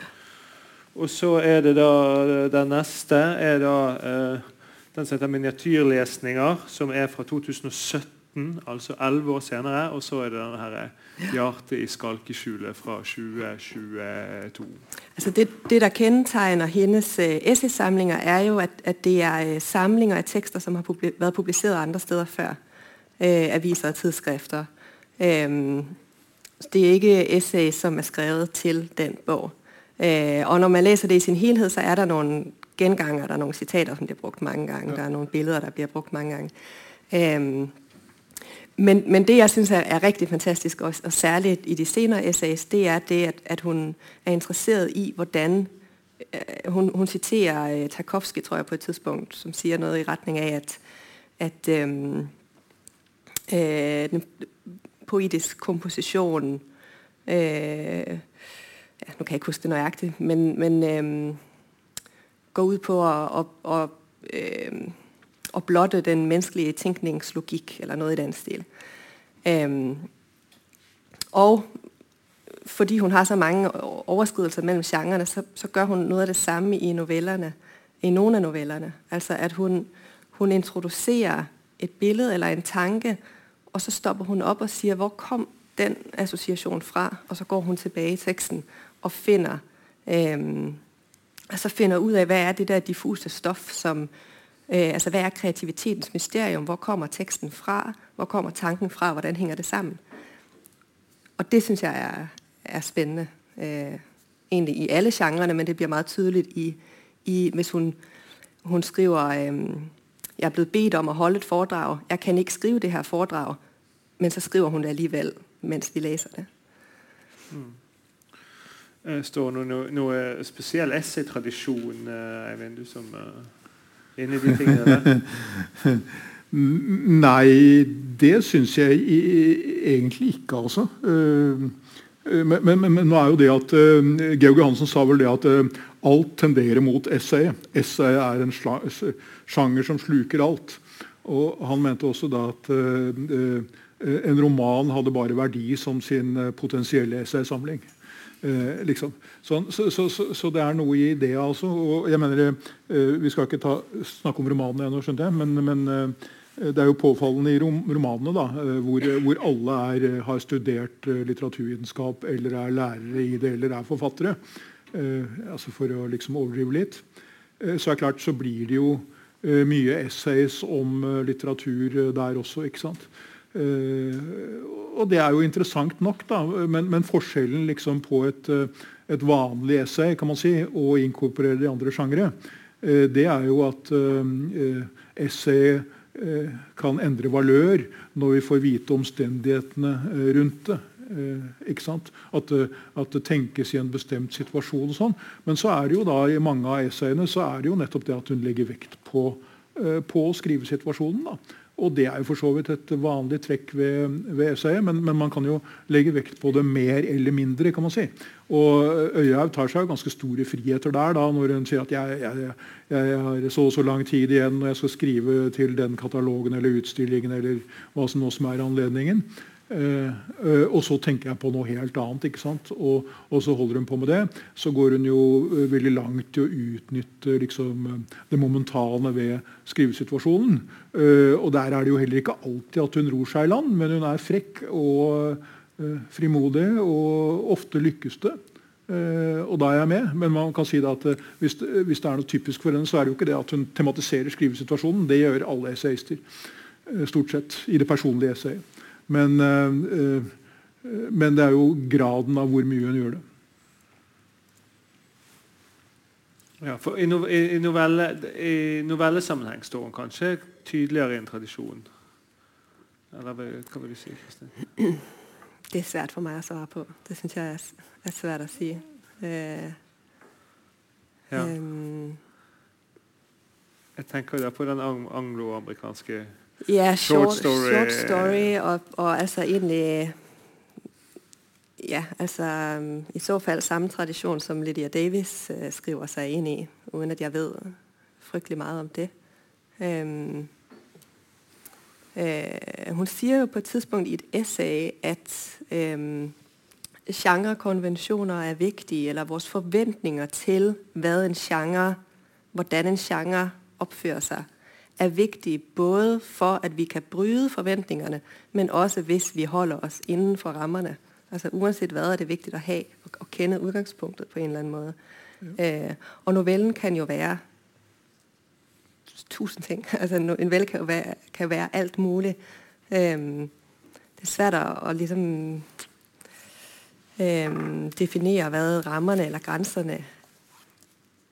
Og så er det da den neste er da eh, den som heter 'Miniatyrlesninger', som er fra 2017. altså 11 år senere. Og så er det denne her 'Hjertet i skalkeskjulet' fra 2022. Altså det, det, der kendetegner hennes uh, essaysamlinger, er jo at, at det er uh, samlinger av tekster som har publi vært publisert andre steder før. Eh, aviser og tidsskrifter. Eh, det er ikke essay som er skrevet til den bog. og når man leser det i sin helhet, så er det noen genganger, der er noen sitater som blir brukt mange ganger, ja. der er noen bilder der blir brukt mange ganger. Um, men, men, det jeg synes er, er rigtig fantastisk, og, og, særligt i de senere essays, det er det, at, at hun er interesseret i, hvordan øh, hun, hun, citerer øh, Tarkovsky, tror jeg, på et tidspunkt, som sier noe i retning av at, at øh, øh, den poetisk komposisjon øh, ja, Nå kan jeg ikke huske det nøyaktig, men, men øh, går ut på å, å, å å blotte den menneskelige tenkningslogikk, eller noe i den stil. Um, og fordi hun har så mange overskridelser mellom genrene, så, så, gjør hun noe av det samme i novellerne, i noen av novellerne. Altså at hun, hun introduserer et bilde eller en tanke, og så stopper hun opp og sier hvor kom den assosiasjonen fra? Og så går hun tilbake i teksten og finner, um, altså finner ut av hva er det der diffuse stoff som, Øh, altså Hva er kreativitetens mysterium? Hvor kommer teksten fra? Hvor kommer tanken fra? Hvordan henger det sammen? Og det syns jeg er, er spennende. Øh, egentlig i alle genrene, men det blir meget tydeligt i, i hvis hun, hun skriver øh, Jeg er blevet bedt om å holde et foredrag. Jeg kan ikke skrive det her foredrag. Men så skriver hun det alligevel mens vi leser det. Mm. Står det noe, noe spesiell essaytradisjon, Eivind, du som er inne i de tingene der? Nei, det syns jeg egentlig ikke, altså. Eh, men, men, men, nå er jo det at Georg Johansen sa vel det at alt tenderer mot essay. Essay er en sjanger som sluker alt. Og han mente også da at en roman hadde bare verdi som sin potensielle essaysamling. Eh, liksom. Sånn, så, så, så, så, det er noe i det, altså. Og jeg mener, eh, Vi skal ikke ta, snakke om romanene ennå, skjønte jeg, men, men eh, det er jo påfallende i rom, romanene da, eh, hvor, hvor alle er, eh, har studert eh, litteraturvitenskap, eller er lærere i det, eller er forfattere. altså For å liksom overdrive litt. så er det klart så blir det jo mye essays om litteratur der også. ikke sant? Uh, og det er jo interessant nok, da, men, men forskjellen liksom på et, eh, et, vanlig essay kan man si, og inkorporere de andre sjangre, uh, det er jo at essayet essay kan endre valør når vi får vite omstendighetene rundt det. At, at, det tenkes i en bestemt situasjon. og sånn. Men så er det jo da i mange av essayene så er det jo nettopp det at hun legger vekt på, på skrivesituasjonen. da. Og det er jo for så vidt et vanlig trekk ved, ved essayet, men, men, man kan jo legge vekt på det mer eller mindre. kan man si. Og Øyhaug tar seg jo ganske store friheter der da, når hun sier at jeg, jeg, jeg, har så og så lang tid igjen og jeg skal skrive til den katalogen eller utstillingen eller hva som nå som er anledningen. Uh, uh, og så tenker jeg på noe helt annet. ikke sant? Og, og, så holder hun på med det. Så går hun jo uh, veldig langt i å utnytte liksom, det momentane ved skrivesituasjonen. og der er det jo heller ikke alltid at hun ror seg i land, men hun er frekk og frimodig, og ofte lykkes det. og da er jeg med. Men man kan si at hvis, hvis, det er noe typisk for henne, så er det jo ikke det at hun tematiserer skrivesituasjonen. Det gjør alle essayister. stort sett i det personlige essayet. Men, eh, eh, men, det er jo graden av hvor mye hun gjør det. Ja, for I, i, novelle, i novellesammenheng står hun kanskje tydeligere i en tradisjon. Eller hva vil du si, Kristin? Det er svært for meg å svare på. Det syns jeg er, er, svært å si. Eh, ja. um, jeg tenker jo på den anglo-amerikanske ja, short, short story, short story og, og, altså egentlig Ja, altså i så fall samme tradisjon som Lydia Davis uh, skriver seg inn i uden at jeg vet fryktelig mye om det. Um, uh, hun sier jo på et tidspunkt i et essay, at um, genrekonventioner er viktige, eller vores forventninger til, en genre, hvordan en genre oppfører sig, er vigtige både for, at vi kan bryde forventningene, men også hvis vi holder oss innenfor for rammerne. Altså Uansett hva er det viktig å ha og kjenne utgangspunktet på en eller annen måte. Ja. Eh, og novellen kan jo være tusen ting. Altså en novelle kan være, kan være alt mulig. Eh, det er svært at, liksom eh, definere, hva rammerne eller grænserne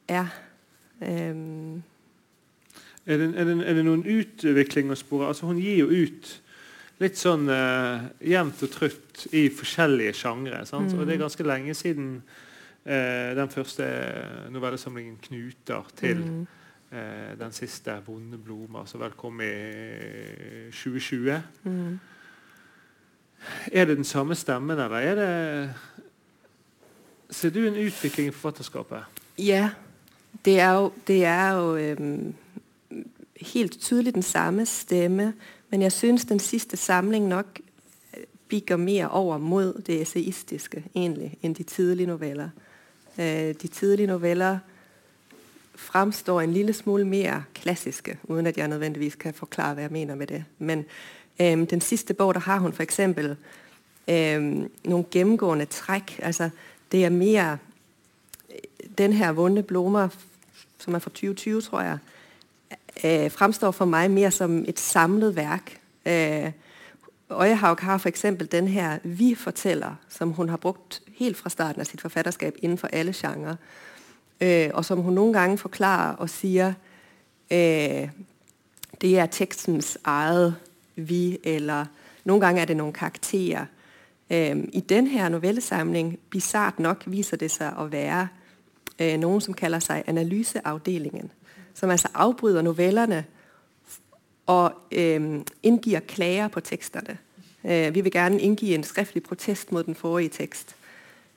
er. Øhm. Er, det, er, det, er det noen utvikling å spore? Altså, hun gir jo ut litt sånn uh, jevnt og trutt i forskjellige sjangre. Mm. Og det er ganske lenge siden uh, den første novellesamlingen 'Knuter' til mm. uh, den siste 'Vonde blomer', som vel kom i 2020. Mm. Er det den samme stemmen, eller er det Ser du en utvikling i forfatterskapet? Ja. Det er jo, det er jo øhm, helt tydelig den samme stemme, men jeg synes den sidste samling nok bikker mer over mot det essayistiske egentlig, end de tidlige noveller. Øh, de tidlige noveller fremstår en lille smule mer klassiske, uden at jeg nødvendigvis kan forklare, hva jeg mener med det. Men øhm, den sidste bog, der har hun eksempel øhm, noen gjennomgående træk. Altså, det er mere øh, den her 'Vonde blomster', som er fra 2020, tror jeg, øh, fremstår for meg mer som et samlet verk. Øh, Øyehaug har eksempel den her 'vi forteller', som hun har brugt helt fra starten av sitt forfatterskab innenfor alle genrer, øh, og som hun noen ganger forklarer og sier øh, det er tekstens eget vi, eller noen ganger er det noen karakterer. Øh, I denne novellesamling, bisart nok, viser det seg å være noen som kaller seg analyseafdelingen som altså afbryder novellerne og øh, indgiver klager på teksterne. Øh, vi vil gerne indgive en skriftlig protest mot den forrige tekst.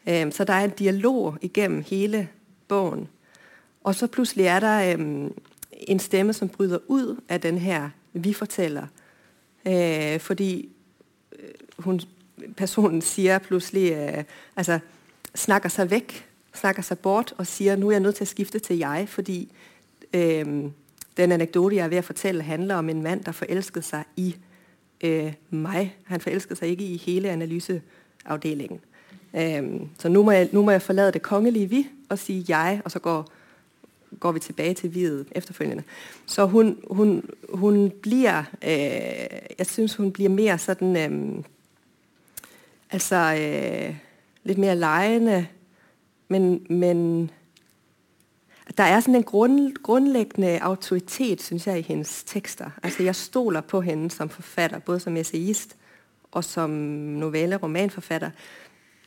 Så der er en dialog igennem hele bogen. Og så pludselig er der en stemme, som bryder ud af den her vi-fortæller. Øh, fordi øh, hun, personen siger pludselig, øh, altså snakker sig væk, snakker sig bort og siger, nu er jeg nødt til at skifte til jeg, fordi Øh, den anekdote, jeg er ved at fortælle, handler om en mand, der forelskede sig i øh, mig. Han forelskede sig ikke i hele analyseafdelingen. Øh, så nu må, jeg, jeg forlade det kongelige vi og sige jeg, og så går, går vi tilbage til viet efterfølgende. Så hun, hun, hun bliver, øh, jeg synes, hun bliver mere sådan, øh, altså øh, lidt mere lejende, men, men der er sådan en grund, grundlæggende autoritet, synes jeg, i hendes tekster. Altså, jeg stoler på hende som forfatter, både som essayist og som novelle- romanforfatter.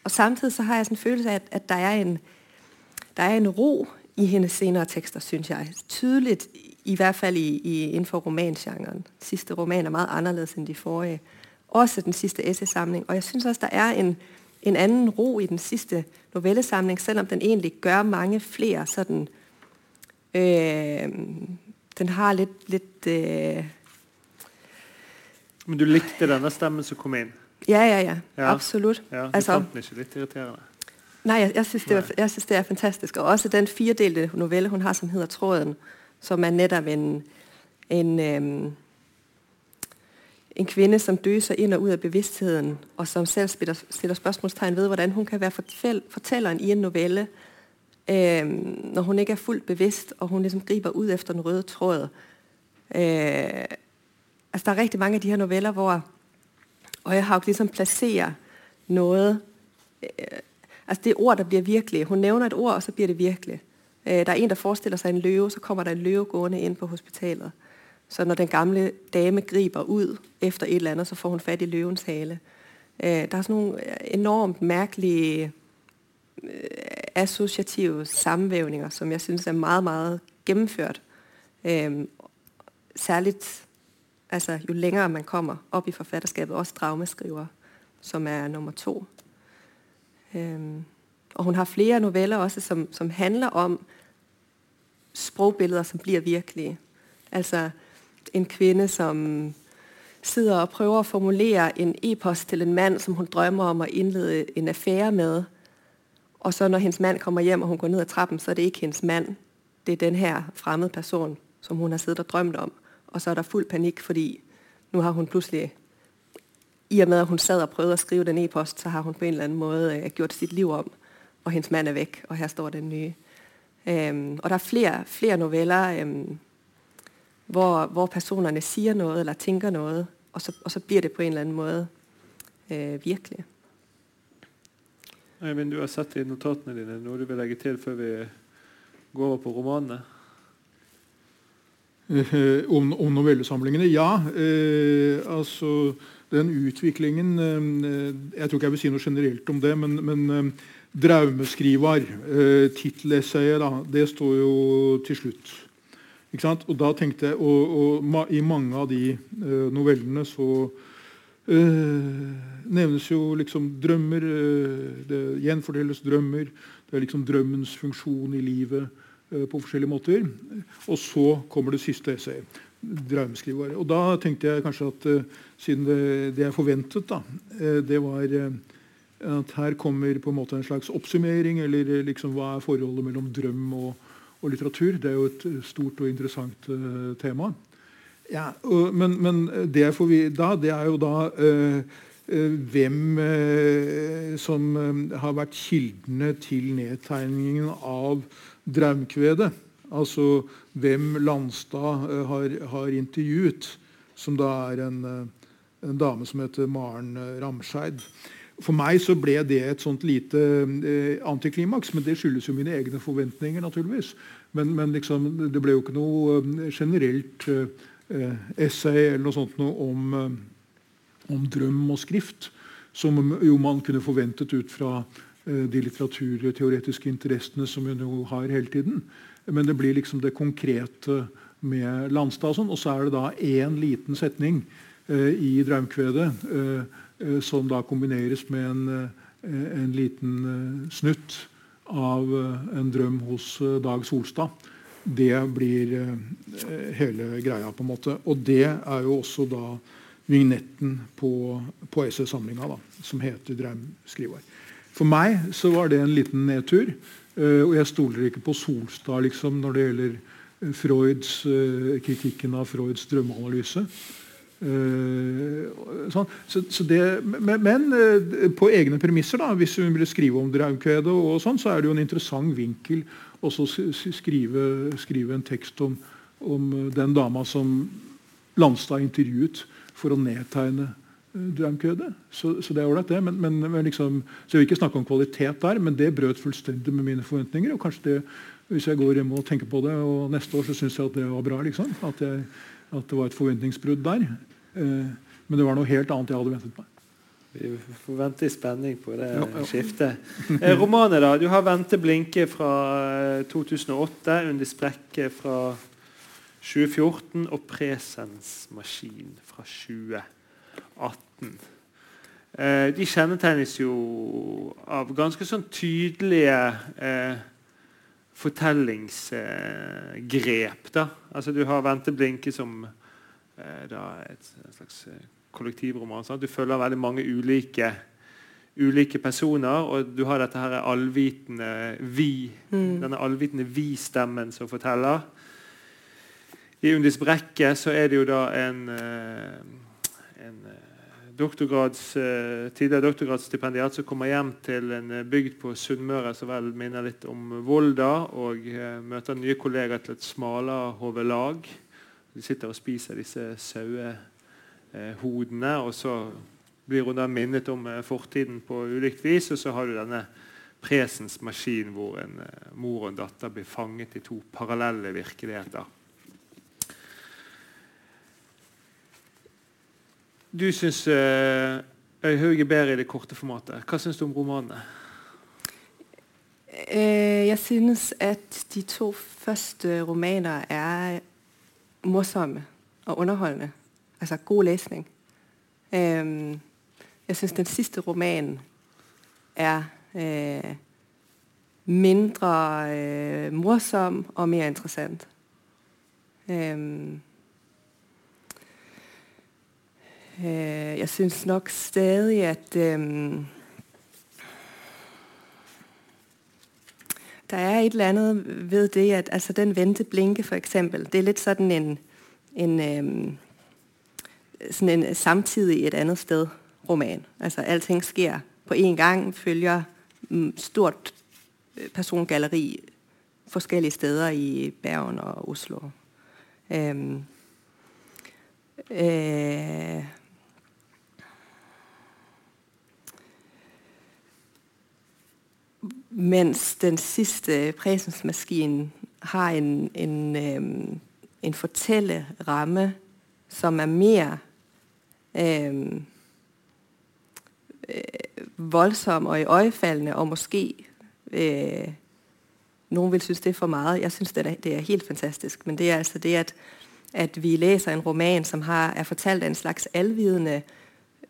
Og samtidig så har jeg en følelse af, at, at der, er en, der er en ro i hendes senere tekster, synes jeg. Tydeligt, i hvert fald i, i, inden for romangenren. Sidste roman er meget anderledes end de forrige. Også den sidste essaysamling. Og jeg synes også, der er en, en anden ro i den sidste novellesamling, selvom den egentlig gør mange flere sådan Øh, den har litt, litt øh... Men du likte denne stemmen som kom inn? Ja, ja, ja. ja. Absolutt. Ja, du altså, fant den ikke litt irriterende? Nei, jeg, jeg syns det, det, er fantastisk. Og også den firedelte novelle hun har som heter 'Tråden', som er nettopp en, en, um, en kvinne som døser inn og ut av bevisstheten, og som selv stiller spørsmålstegn ved hvordan hun kan være fortelleren i en novelle øh, når hun ikke er fuldt bevidst, og hun liksom griper ut efter den røde tråd. Øh, altså der er mange av de her noveller, hvor Øjehaug liksom placerer noe øh, altså det er ord, der blir virkelige. Hun nævner et ord, og så blir det virkelig. Øh, der er en, der forestiller seg en løve, så kommer der en løve gående inn på hospitalet. Så når den gamle dame griper ut efter et eller annet, så får hun fat i løvens hale. Øh, der er sånne enormt mærkelige Assosiative sammenvævninger, som jeg synes er meget, meget gennemført. Øhm, særligt altså, jo længere man kommer opp i forfatterskabet, også dragmeskriver, som er nummer to. Øhm, og hun har flere noveller også, som, som handler om sprogbilleder, som blir virkelige. Altså en kvinde som sitter og prøver å formulere en e-post til en mann som hun drømmer om å innlede en affære med. Og så når hendes mann kommer hjem og hun går ned ad trappen, så er det ikke hendes mann. Det er den her fremmede person som hun har siddet og drømt om. Og så er der full panikk fordi nå har hun plutselig i og med at hun sad og prøvde å skrive den e-post, så har hun på en eller annen måte øh, gjort sitt liv om. Og hendes mann er vekk, og her står den nye. Um, og der er flere, flere noveller um, hvor, hvor, personene sier noe eller tenker noe, og så, og så, blir det på en eller annen måte uh, virkelig. Eivind, du har sett i notatene dine noe du vil legge til før vi går over på romanene? Eh, om, om, novellesamlingene? Ja. Eh, altså den utviklingen eh, Jeg tror ikke jeg vil si noe generelt om det, men, men eh, Draumeskrivar, eh, tittelessayet, det står jo til slutt. Ikke sant? Og da tenkte jeg, og, og I mange av de uh, novellene så nevnes jo liksom drømmer. Uh, det gjenfortelles drømmer. Det er liksom drømmens funksjon i livet på forskjellige måter. Og så kommer det siste essayet draumeskrivere. Og da tenkte jeg kanskje at siden det, det, jeg forventet, da, det var at her kommer på en måte en slags oppsummering, eller liksom hva er forholdet mellom drøm og, og litteratur. Det er jo et stort og interessant tema. Ja, og, men, men, det jeg får da, det er jo da hvem som har vært kildene til nedtegningen av draumkvedet. Altså hvem Landstad uh, har, har, intervjuet, som da er en, en dame som heter Maren Ramscheid. For meg så ble det et sånt lite antiklimaks, men det skyldes jo mine egne forventninger. naturligvis. Men, men liksom, det ble jo ikke noe generelt essay eller noe sånt noe om, om drøm og skrift, som jo man kunne forventet ut fra de litteraturteoretiske interessene som hun jo har hele tiden. Men det blir liksom det konkrete med Landstad. Og, sånn, og så er det da én liten setning eh, i Draumkvedet eh, eh, som da kombineres med en, eh, en liten eh, snutt av eh, en drøm hos Dag Solstad. Det blir hele greia, på en måte. Og det er jo også da vignetten på, på essaysamlinga, som heter 'Draumskriver'. For meg så var det en liten nedtur. Eh, og jeg stoler ikke på Solstad liksom, når det gjelder eh, Freuds, eh, kritikken av Freuds drømmeanalyse. Sånn. Så, så det, men, men, på egne premisser, da, hvis hun ville skrive om Draumkvedet, og sånn, så er det jo en interessant vinkel å skrive, skrive, en tekst om, om, den dama som Landstad intervjuet for å nedtegne drømkødet. Så, så, det er ålreit, det. Men, men liksom, så Jeg vil ikke snakke om kvalitet der, men det brøt fullstendig med mine forventninger. og kanskje det, Hvis jeg går hjem og tenker på det, og neste år så syns jeg at det var bra. liksom, at, jeg, at, det var et forventningsbrudd der. Eh, men det var noe helt annet jeg hadde ventet meg. Vi får vente i spenning på det ja, ja. skiftet. Eh, romanet, da. Du har 'Vente blinke' fra 2008, eh, 'Under sprekke' fra 2014 og 'Presensmaskin' fra 2018. Eh, de kjennetegnes jo av ganske sånn tydelige eh, fortellingsgrep. da. Altså Du har 'Vente blinke' som eh, da et, et slags kollektivroman. Sant? Du følger veldig mange ulike, ulike personer, og du har dette her allvitende vi, mm. denne allvitende vi-stemmen som forteller. I Undis brekke så er det jo da en, eh, en doktorgrads, eh, tidligere doktorgradsstipendiat som kommer hjem til en eh, bygd på Sunnmøre som vel minner litt om Volda, og eh, møter nye kollegaer til et smalahove-lag. De sitter og spiser disse sauehodene, og så blir hun da minnet om fortiden på ulikt vis. Og så har du denne presens maskin hvor en mor og en datter blir fanget i to parallelle virkeligheter. Du syns Øyhaug er bedre i det korte formatet. Hva syns du om romanene? Jeg synes at de to første romaner er morsomme og underholdende. Altså god lesning. Uh, jeg syns den siste romanen er mindre øh, morsom og mer interessant. Øhm, øh, jeg synes nok stadig, at øhm, der er et eller andet ved det, at altså den vente blinke for eksempel, det er litt sådan en, en, øhm, sådan en samtidig et andet sted roman. Altså alting sker på én gang, følger mm, stort øh, persongalleri forskellige steder i Bergen og Oslo. Um, uh, mens den sidste presensmaskinen har en, en, um, en fortelleramme som er øhm, øh, voldsom og i øjefaldende, og måske øh, noen vil synes, det er for meget. Jeg synes, det er, det er helt fantastisk. Men det er altså det, at, at vi læser en roman, som har, er fortalt af en slags alvidende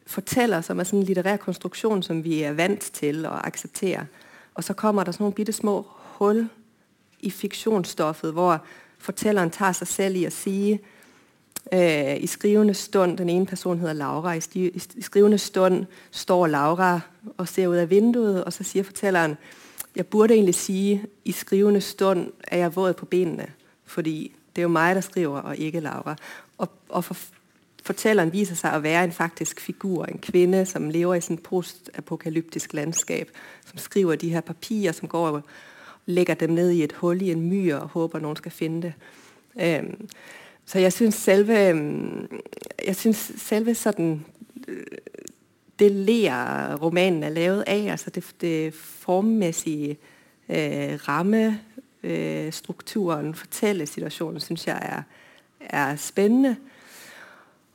fortæller, som er sådan en litterær konstruktion, som vi er vant til og accepterer. Og så kommer der sådan nogle bitte små hul i fiktionsstoffet, hvor fortælleren tager sig selv i at sige, øh, i skrivende stund, den ene person hedder Laura, i, stiv, i skrivende stund står Laura og ser ut av vinduet, og så sier fortælleren, jeg burde egentlig sige, i skrivende stund er jeg våd på benene, fordi det er jo meg der skriver, og ikke Laura. Og, og for, fortælleren viser seg å være en faktisk figur, en kvinne som lever i et postapokalyptisk landskap, som skriver de her papirer, som går og legger dem ned i et hul i en myr og håper noen skal finne det. Øhm, så jeg synes selve, jeg synes selve sådan, øh, det ler romanen er lavet av, altså det, det formmæssige eh, ramme, eh, strukturen, syns jeg er, er spennende.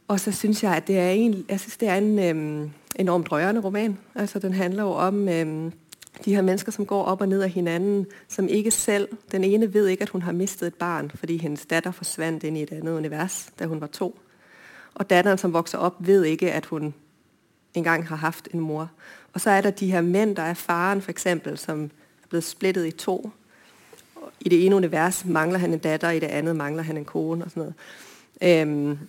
Og så synes jeg, at det er en, jeg synes, det er en øhm, enormt rørende roman. Altså, den handler jo om de her mennesker, som går op og ned af hinanden, som ikke selv, den ene ved ikke, at hun har mistet et barn, fordi hendes datter forsvandt ind i et andet univers, da hun var to. Og datteren, som vokser op, ved ikke, at hun engang har haft en mor. Og så er der de her mænd, der er faren for eksempel, som er blevet splittet i to. I det ene univers mangler han en datter, i det andet mangler han en kone og sådan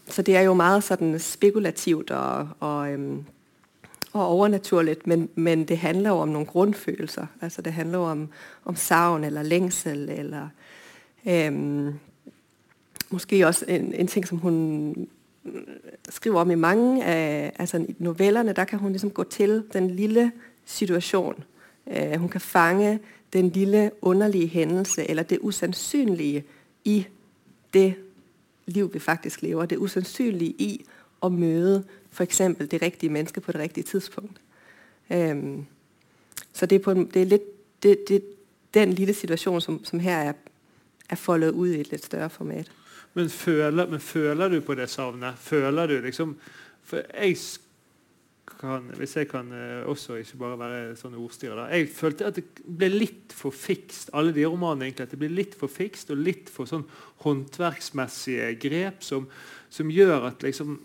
så det er jo meget spekulativt og, og, øhm, og overnaturligt, men, men det handler jo om noen grundfølelser. Altså det handler jo om, om savn eller længsel, eller øhm, måske også en, en ting, som hun skriver om i mange af altså novellerne, der kan hun liksom gå til den lille situation. Øh, hun kan fange den lille underlige hendelse eller det usandsynlige i det liv, vi faktisk lever. Det usandsynlige i å møde for eksempel det rigtige menneske på det rigtige tidspunkt. Øhm, så det er, på, det er litt, det, det, den lille situasjonen som, som her er, er foldet ut i et litt større format. Men føler, men føler du på det savnet? Føler du liksom For jeg kan, hvis jeg kan uh, også ikke bare være sånn ordstyrer da, Jeg følte at det ble litt for fikst, alle de romanene egentlig, at det ble litt for fikst og litt for sånn håndverksmessige grep som, som gjør at liksom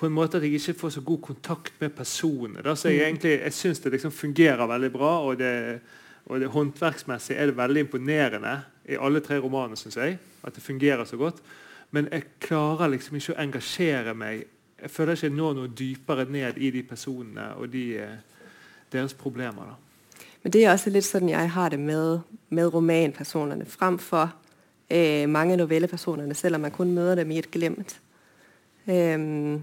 på en måte at jeg ikke får så god kontakt med personene. Da. Så jeg, mm. egentlig, jeg syns det liksom fungerer veldig bra, og det, og det håndverksmessig er det veldig imponerende i alle tre romanene. Synes jeg, At det fungerer så godt. Men jeg klarer liksom ikke å engasjere meg jeg føler ikke jeg når noe dypere ned i de personene og de, eh, deres problemer. da. Men det er også litt sånn jeg har det med, med romanpersonene fremfor eh, mange novellepersonene, selv om man kun møter dem i et glimt. Um,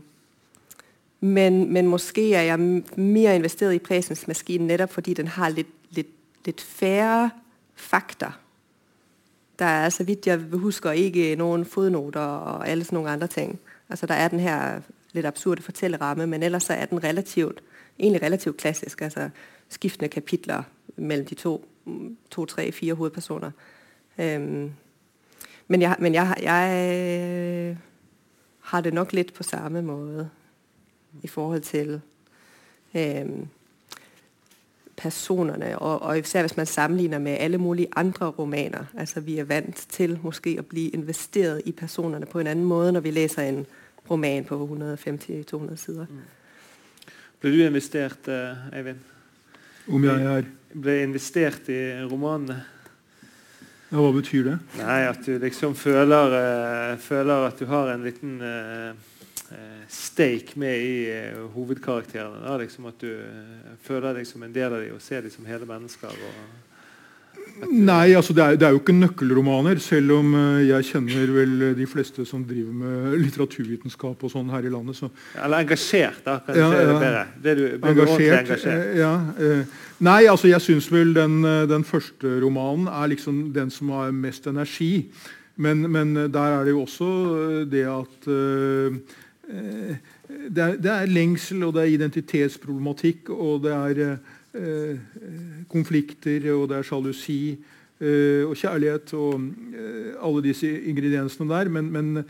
men, men måske er jeg mer investeret i presensmaskinen nettopp fordi den har litt, litt, litt færre fakta. Der er, så vidt jeg husker, ikke noen fodnoter og alle sånne andre ting. Altså, der er den her litt absurde fortelleramme, men ellers så er den relativt, egentlig relativt klassisk, altså skiftende kapitler mellom de to, to tre, fire hovedpersoner. Um, men jeg, men jeg, jeg har det nok litt på samme måde i forhold til øhm, personerne, og, og især hvis man sammenligner med alle mulige andre romaner. Altså vi er vant til måske at bli investeret i personerne på en anden måde, når vi leser en roman på 150-200 sider. Mm. Ble du investert, uh, Eivind? Om jeg er ble investert i romanene? Ja, Hva betyr det? Nei, at du liksom føler, eh, føler at du har en liten eh, stake med i eh, hovedkarakterene. Da. Liksom at du eh, føler deg som en del av dem og ser dem som hele mennesker. Nei, altså det er, det er jo ikke nøkkelromaner, selv om jeg kjenner vel de fleste som driver med litteraturvitenskap og sånn her i landet. Så. eller engasjert, da. Kan Ja, det ja. bedre. Ble du, Engasjert. engasjert? Ja, eh, nei, altså jeg syns vel den, den første romanen er liksom den som har mest energi. Men, men der er det jo også det at eh, det, er, det er lengsel, og det er identitetsproblematikk, og det er eh, eh, konflikter, og det er sjalusi eh, og kjærlighet og eh, alle disse ingrediensene der. Men, men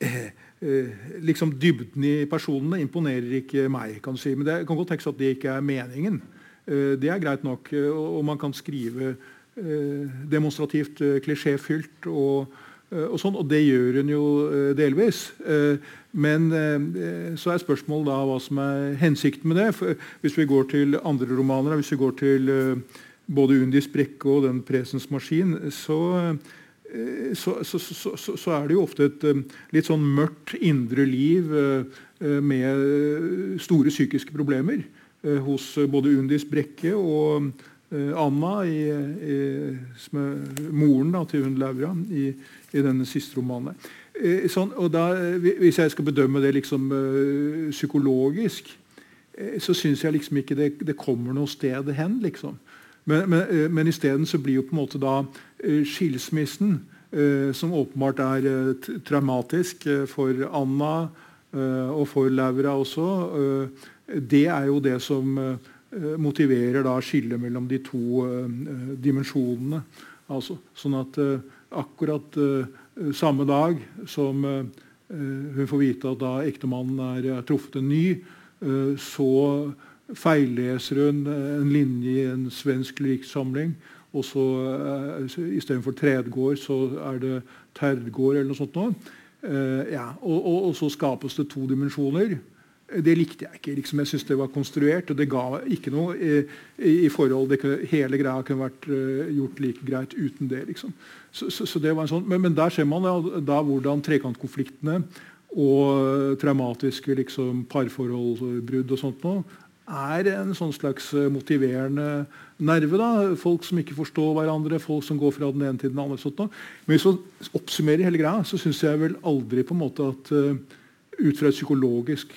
eh, eh, liksom dybden i personene imponerer ikke meg. kan du si. Men det kan godt tenkes at det ikke er meningen. Eh, det er greit nok. eh, Og, og man kan skrive eh, demonstrativt eh, klisjéfylt og, eh, og sånn, og det gjør hun jo eh, delvis. Eh, men eh, så er spørsmålet da hva som er hensikten med det. Hvis vi går til andre romaner, hvis vi går til eh, både Undis brekke og den Presens maskin, så eh, så, så, så, er det jo ofte et eh, litt sånn mørkt indre liv eh, eh, med eh, store psykiske problemer eh, hos eh, både Undis Brekke og eh, Anna, i, i, som er moren da, til hun Laura, i, i denne siste romanen. Eh, Sånn, og da, eh, hvis jeg skal bedømme det liksom psykologisk, så syns jeg liksom ikke det, det kommer noe sted hen. liksom. Men, men, men isteden blir jo på en måte da skilsmissen, som åpenbart er traumatisk for Anna og for Laura også, det er jo det som motiverer da skillet mellom de to eh, eh, dimensjonene. Altså, sånn at eh, akkurat eh, samme dag som eh, eh, hun får vite at da ektemannen er, truffet en ny, eh, så feilleser hun eh, en linje i en svensk lyriksamling. Og så istedenfor Tredgård, så er det Terdgård eller noe sånt. Nå. Eh, ja. og, og, og så skapes det to dimensjoner. Det likte jeg ikke. liksom Jeg syntes det var konstruert, og det ga ikke noe eh, i, i forhold det kunne, Hele greia kunne vært uh, gjort like greit uten det. liksom så, så, så det var en sånn, men, men der ser man da, da hvordan trekantkonfliktene og traumatiske liksom, parforholdsbrudd og sånt noe er en sånn slags eh, motiverende nerve. da, Folk som ikke forstår hverandre, folk som går fra den ene til den andre. sånt nå. Men hvis man oppsummerer hele greia, så syns jeg vel aldri på en måte at uh, ut fra et psykologisk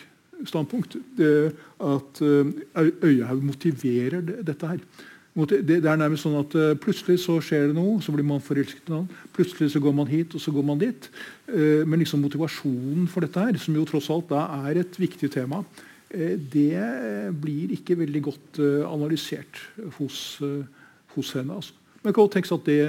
standpunkt at uh, Øyehaug motiverer det, dette her. Det, er nærmest sånn at eh, Plutselig så skjer det noe, så blir man forelsket i noen. Plutselig så går man hit, og så går man dit. Eh, men liksom motivasjonen for dette her, som jo tross alt da er et viktig tema, eh, det eh, blir ikke veldig godt eh, analysert hos, eh, hos henne. Altså. Det kan tenke tenkes at det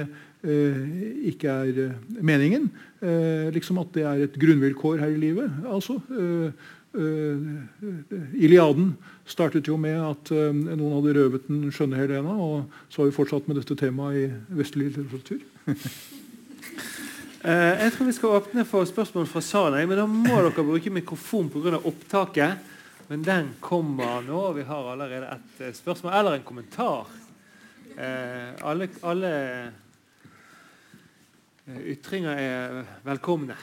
eh, ikke er eh, meningen. Eh, liksom at det er et grunnvilkår her i livet. altså. Eh, eh, Iliaden startet jo med at eh, noen hadde røvet den skjønne Helena, og så har vi fortsatt med dette temaet i vestlig litteratur. Eh, jeg tror vi skal åpne for spørsmål fra salen, men da må dere bruke mikrofon pga. opptaket. Men den kommer nå. og Vi har allerede et eh, spørsmål eller en kommentar. Eh, alle alle eh, ytringer er velkomne.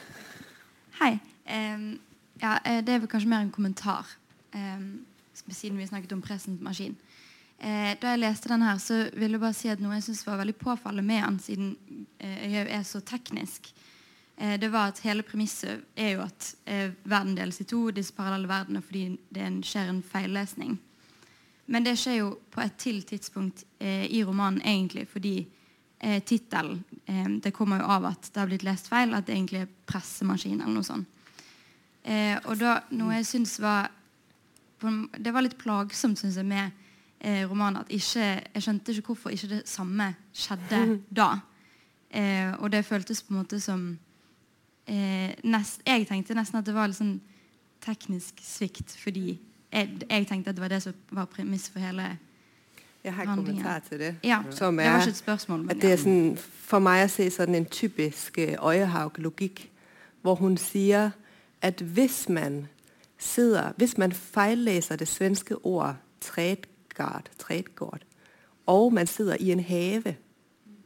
Hei. Em, ja, eh, det er vel kanskje mer en kommentar, em, siden vi snakket om Presens maskin. Eh, da jeg leste den her, så vil jeg bare si at noe jeg synes var veldig påfallende med den, siden eh, Øyhaug er så teknisk, eh, det var at hele premisset er jo at eh, verden deles i to, disse parallelle verdenene, fordi det er skjer en feillesning. Men det skjer jo på et til tidspunkt eh, i romanen, egentlig, fordi eh, tittelen eh, Det kommer jo av at det har blitt lest feil, at det egentlig er pressemaskin eller noe sånt. Eh, og da, noe jeg syns var Det var litt plagsomt, synes jeg, med eh, romanen at ikke Jeg skjønte ikke hvorfor ikke det samme skjedde da. Eh, og det føltes på en måte som eh, nest, Jeg tenkte nesten at det var litt sånn teknisk svikt, fordi jeg, jeg tenkte at det var det som var premiss for hele Jeg har en kommentar til det. Ja, Som det var er, ikke et spørsmål. Men er ja. sådan, for meg å se sånn en typisk øh, øjehavk-logik, hvor hun siger, at hvis man sidder, hvis man fejllæser det svenske ord Tredgard, Tredgård, og man sidder i en have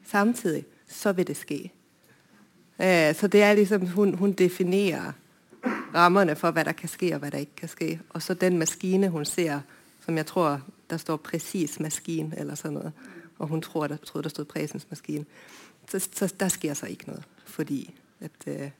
samtidig, så vil det ske. Uh, så det er liksom, hun, hun definerer rammerne for, hva der kan ske, og hva der ikke kan ske. Og så den maskine, hun ser, som jeg tror, der står præcis maskin eller sådan noget, og hun tror, der, stod præsens maskine, så, så der sker så ikke noget, fordi at,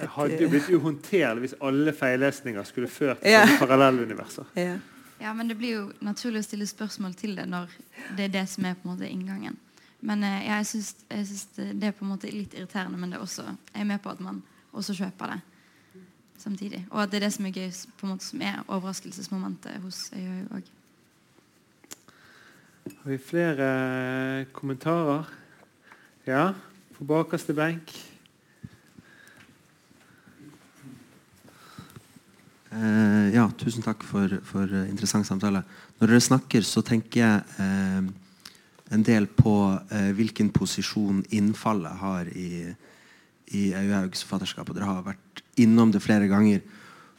det hadde jo blitt uhåndterlig hvis alle feillesninger skulle ført til ja. parallelluniverser. Ja. ja, men det blir jo naturlig å stille spørsmål til det når det er det som er på en måte inngangen. Men ja, jeg syns det er på en måte litt irriterende, men det er også, jeg er med på at man også kjøper det samtidig. Og at det er det som er gøy, på en måte som er overraskelsesmomentet hos øyøy òg. Har vi flere kommentarer? Ja, på bakerste benk. Eh, ja, tusen takk for, for interessant samtale. Når dere snakker, så tenker jeg eh, en del på eh, hvilken posisjon innfallet har i, i Auhaugs forfatterskap. Og dere har vært innom det flere ganger.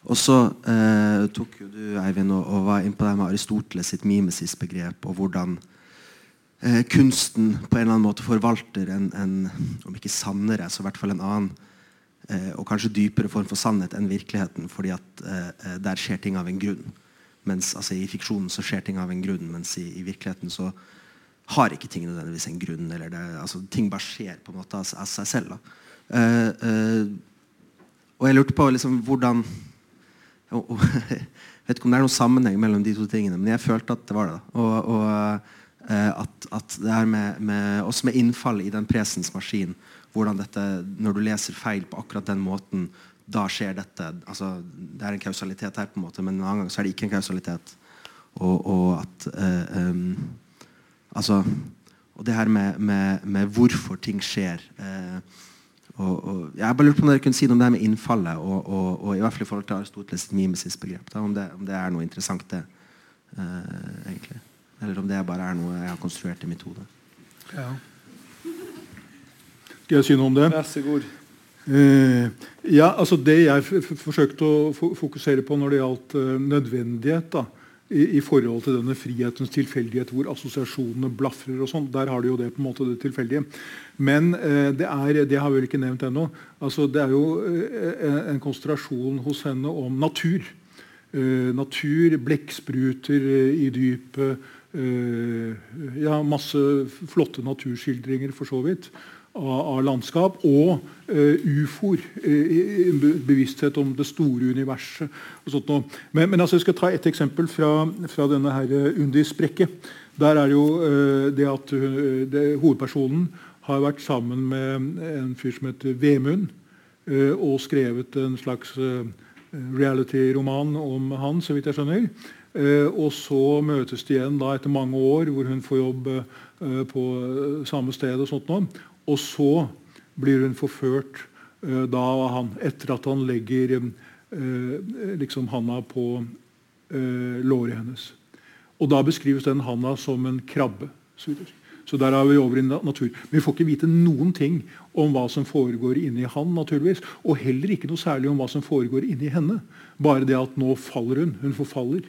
Og så eh, tok jo du Eivind, og, og var inn på det med Aristoteles sitt mimesis-begrep, og hvordan eh, kunsten på en eller annen måte forvalter en, en om ikke sannere, så i hvert fall en annen Eh, og kanskje dypere form for sannhet enn virkeligheten, fordi at eh, eh, der skjer ting av en grunn. Mens altså, I fiksjonen så skjer ting av en grunn, mens i, i virkeligheten så har ikke ting nødvendigvis en grunn. eller det, altså, Ting bare skjer på en måte av, av seg selv. Og jeg lurte på liksom, hvordan og, og, Jeg vet ikke om det er noen sammenheng mellom de to tingene, men jeg følte at det var det. Og, og at, at, det her med, med, også med innfall i den presens maskin hvordan dette, Når du leser feil på akkurat den måten, da skjer dette. Altså, det er en kausalitet her, på en måte, men en annen gang så er det ikke en kausalitet. Og, og at eh, um, Altså Og det her med, med, med hvorfor ting skjer. Eh, og, og, jeg bare lurte på om dere kunne si noe om det her med innfallet, og, i hvert fall i forhold til Aristoteles' mimesis-begrep. Om, om, det er noe interessant, det. Eh, egentlig. Eller om det bare er noe jeg har konstruert i mitt hode. Ja. Skal jeg si noe om det? Vær så god. Eh, ja, altså Det jeg forsøkte å fokusere på når det gjaldt uh, nødvendighet, da, i, i, forhold til denne frihetens tilfeldighet, hvor assosiasjonene blafrer og sånn, der har de jo det på en måte det tilfeldige. Men uh, det er, det har vi vel ikke nevnt ennå, altså, det er jo uh, en konsentrasjon hos henne om natur. natur, blekkspruter i dypet, ja, masse flotte naturskildringer for så vidt av, landskap, og uh, ufoer. Uh, bevissthet om det store universet. og Men, men altså, jeg skal ta et eksempel fra, fra denne her eh, Undis brekke. Der er jo uh, det at det, hovedpersonen har vært sammen med en fyr som heter Vemund, og skrevet en slags reality-roman om han, så vidt jeg skjønner. og så møtes de igjen da etter mange år, hvor hun får jobb på samme sted. og sånt nå. Og så blir hun forført uh, da han, etter at han legger uh, liksom handa på låret hennes. Og da beskrives den handa som en krabbe. Så der er vi over i natur. Men vi får ikke vite noen ting om hva som foregår inni han, naturligvis. Og heller ikke noe særlig om hva som foregår inni henne. Bare det at nå faller hun. Hun forfaller.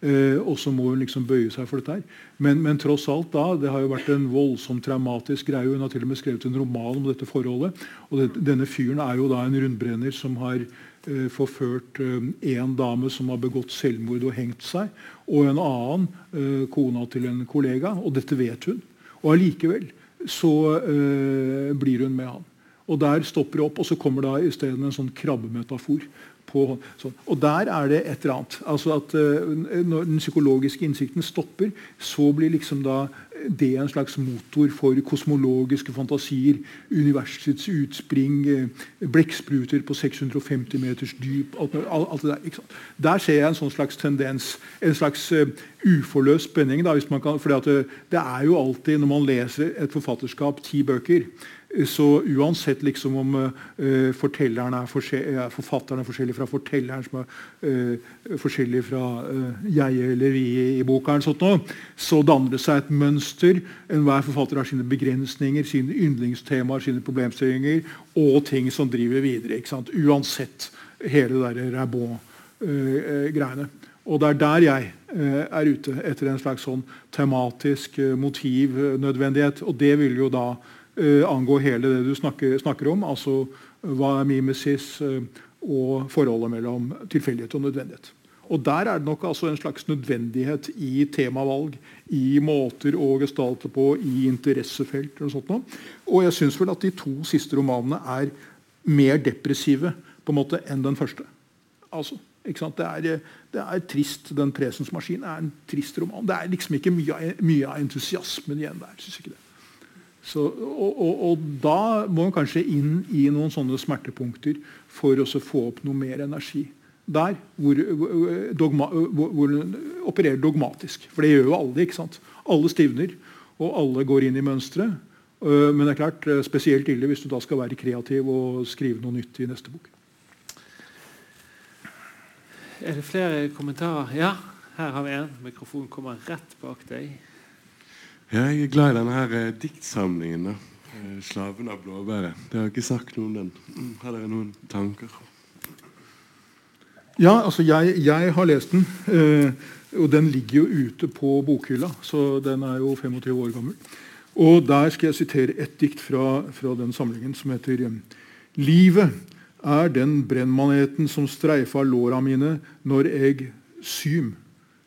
Eh, og så må hun liksom bøye seg for dette. her. Men, men, tross alt da, det har jo vært en voldsomt traumatisk greie. Hun har til og med skrevet en roman om dette forholdet. Og det, denne fyren er jo da en rundbrenner som har eh, forført eh, en dame som har begått selvmord og hengt seg, og en annen, eh, kona til en kollega. Og dette vet hun. Og allikevel så eh, blir hun med han. Og der stopper det opp, og så kommer da isteden en sånn krabbemetafor på sånn. Og der er det et eller annet. Altså at uh, Når den psykologiske innsikten stopper, så blir liksom da det en slags motor for kosmologiske fantasier. Universets utspring, uh, blekkspruter på 650 meters dyp. Alt, alt det Der Der ser jeg en sånn slags tendens. En slags uh, uforløst spenning. Da, hvis man kan, for det, det er jo alltid, når man leser et forfatterskap, ti bøker så uansett liksom om uh, er forfatteren er forskjellig fra fortelleren, som er uh, forskjellig fra uh, jeg eller vi i boka, så danner det seg et mønster. Enhver forfatter har sine begrensninger, sine yndlingstemaer, sine problemstillinger og ting som driver videre. Uansett hele det der Rabon-greiene. Og det er der jeg eh, er ute etter en slags sånn tematisk eh, motivnødvendighet. Og det vil jo da eh, angå hele det du snakker, snakker om. Altså hva er mimesis eh, og forholdet mellom tilfeldighet og nødvendighet. Og Der er det nok altså en slags nødvendighet i temavalg, i måter å gestalte på, i interessefelt. Og, sånt og jeg syns vel at de to siste romanene er mer depressive på en måte enn den første. Altså, det er, det, er, trist. 'Den presens maskin' er en trist roman. Det er liksom ikke mye, mye av entusiasmen igjen der. synes ikke det. Så, og, og, og, da må man kanskje inn i noen sånne smertepunkter for å få opp noe mer energi. Der hvor, dogma, hvor hvor opererer dogmatisk. For det gjør jo alle. ikke sant? Alle stivner, og alle går inn i mønsteret. Øh, men det er klart, øh, spesielt ille hvis du da skal være kreativ og skrive noe nytt i neste bok. Er det flere kommentarer? Ja, her har vi en. Mikrofonen kommer rett bak deg. Jeg er glad i denne her, eh, diktsamlingen. da. Eh, 'Slaven av blåbæret'. Det har ikke sagt noe om den. Mm, har dere noen tanker? Ja, altså jeg, jeg har lest den. Eh, og den ligger jo ute på bokhylla, så den er jo 25 år gammel. Og der skal jeg sitere et dikt fra, fra den samlingen som heter eh, Livet er den brennmaneten som streifa låra mine når jeg sym.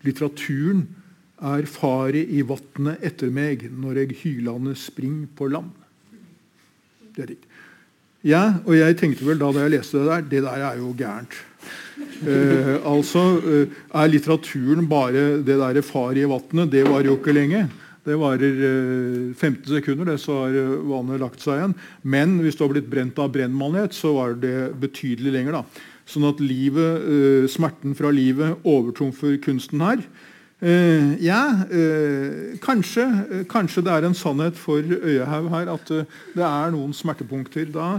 Litteraturen er faret i vatnet etter meg når jeg hylende spring på land. Det er det. Ja, og jeg tenkte vel da da jeg leste det der Det der er jo gærent. Eh, altså, eh, Er litteraturen bare det derre far i vatnet. Det varer jo ikke lenge. Det varer eh, 15 sekunder, det, så har eh, vannet lagt seg igjen. Men hvis du har blitt brent av brennmanet, så var det betydelig lenger. da. Sånn at livet, eh, smerten fra livet overtrumfer kunsten her. Uh, ja, uh, kanskje, uh, kanskje, det er en sannhet for Øyehaug her at det er noen smertepunkter da,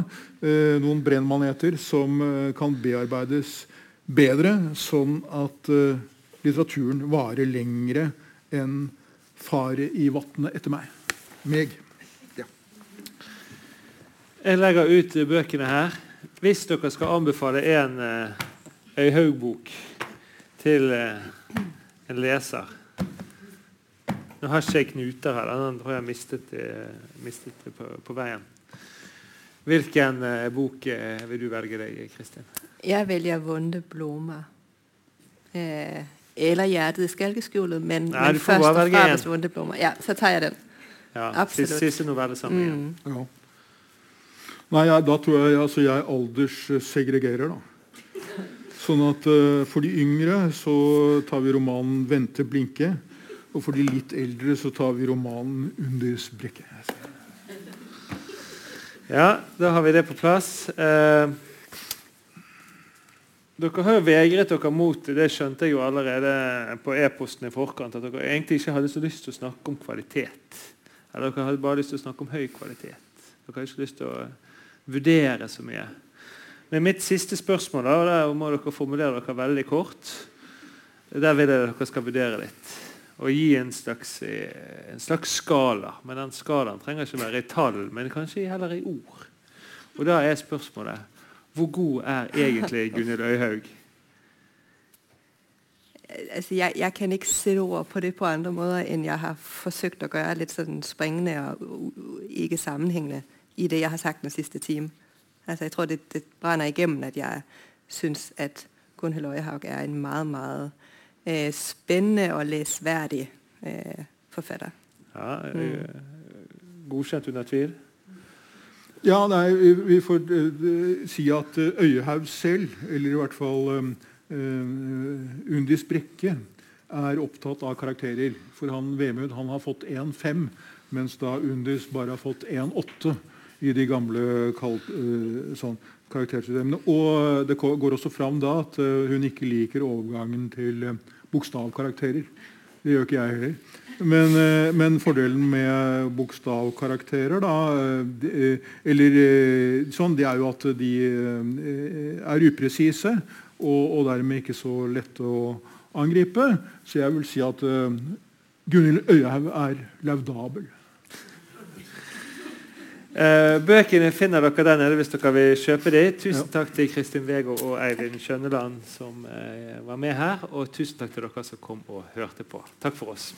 noen brennmaneter, som kan bearbeides bedre, sånn at litteraturen varer lengre enn fare i vatnet etter meg. Meg. Ja. Jeg legger ut bøkene her. Hvis dere skal anbefale en Øyhaug-bok til en leser. Nå har ikke jeg knuter her. Den har jeg mistet, mistet på, på, veien. Hvilken eh, bok eh, vil du velge deg, Kristin? Jeg velger 'Vonde blomer'. Eh, eller 'Hjertet i skalkeskjulet', men, Nei, men først og fremst 'Vonde blomer'. Ja, så tar jeg den. Ja, Absolutt. Siste sammen Mm. Ja. Nei, jeg, da tror jeg altså, jeg alderssegregerer, da. Sånn at uh, For de yngre så tar vi romanen 'Vente blinke'. Og for de litt eldre så tar vi romanen 'Unders brekke'. Ja, da har vi det på plass. Eh, dere har jo vegret dere mot det. Skjønte jeg jo allerede på e-posten i forkant. At dere egentlig ikke hadde så lyst til å snakke om kvalitet. Eller dere hadde bare lyst til å snakke om høy kvalitet. Dere har ikke lyst til å vurdere så mye. Men mitt siste spørsmål, og der må dere formulere dere veldig kort Der vil jeg dere skal vurdere litt. Og gi en slags, en slags skala. Men den skalaen trenger ikke være i tall, men kanskje heller i ord. Og da er spørsmålet hvor god er egentlig Gunhild Øyhaug? Altså, jeg, jeg, kan ikke sette ord på det på andre måter enn jeg har forsøkt å gjøre litt sånn springende og ikke sammenhengende i det jeg har sagt den siste timen. Altså, jeg tror, det, det brænder igennem, at jeg synes, at Gunhild Øyehaug er en meget, meget øh, spændende og læsværdig øh, forfatter. Ja, mm. Godkjent under tvil? Ja, nei, Vi får uh, si at uh, Øyehaug selv, eller i hvert fall um, uh, Undis Brekke, er opptatt av karakterer. For han Vemund han har fått 1-5, mens da Undis bare har fått 1-8 i de gamle uh, sånn, karaktersystemene. Og det går også fram da at uh, hun ikke liker overgangen til uh, bokstavkarakterer. Det gjør ikke jeg heller. Men, men fordelen med bokstavkarakterer, da, eller sånn, det er jo at de er upresise og, og dermed ikke så lette å angripe. Så jeg vil si at Gunhild Øyehaug er laudabel. Eh, bøkene finner dere der nede hvis dere vil kjøpe dem. Tusen takk til Kristin Vego og Eivind Skjønneland som eh, var med her. Og tusen takk til dere som kom og hørte på. Takk for oss.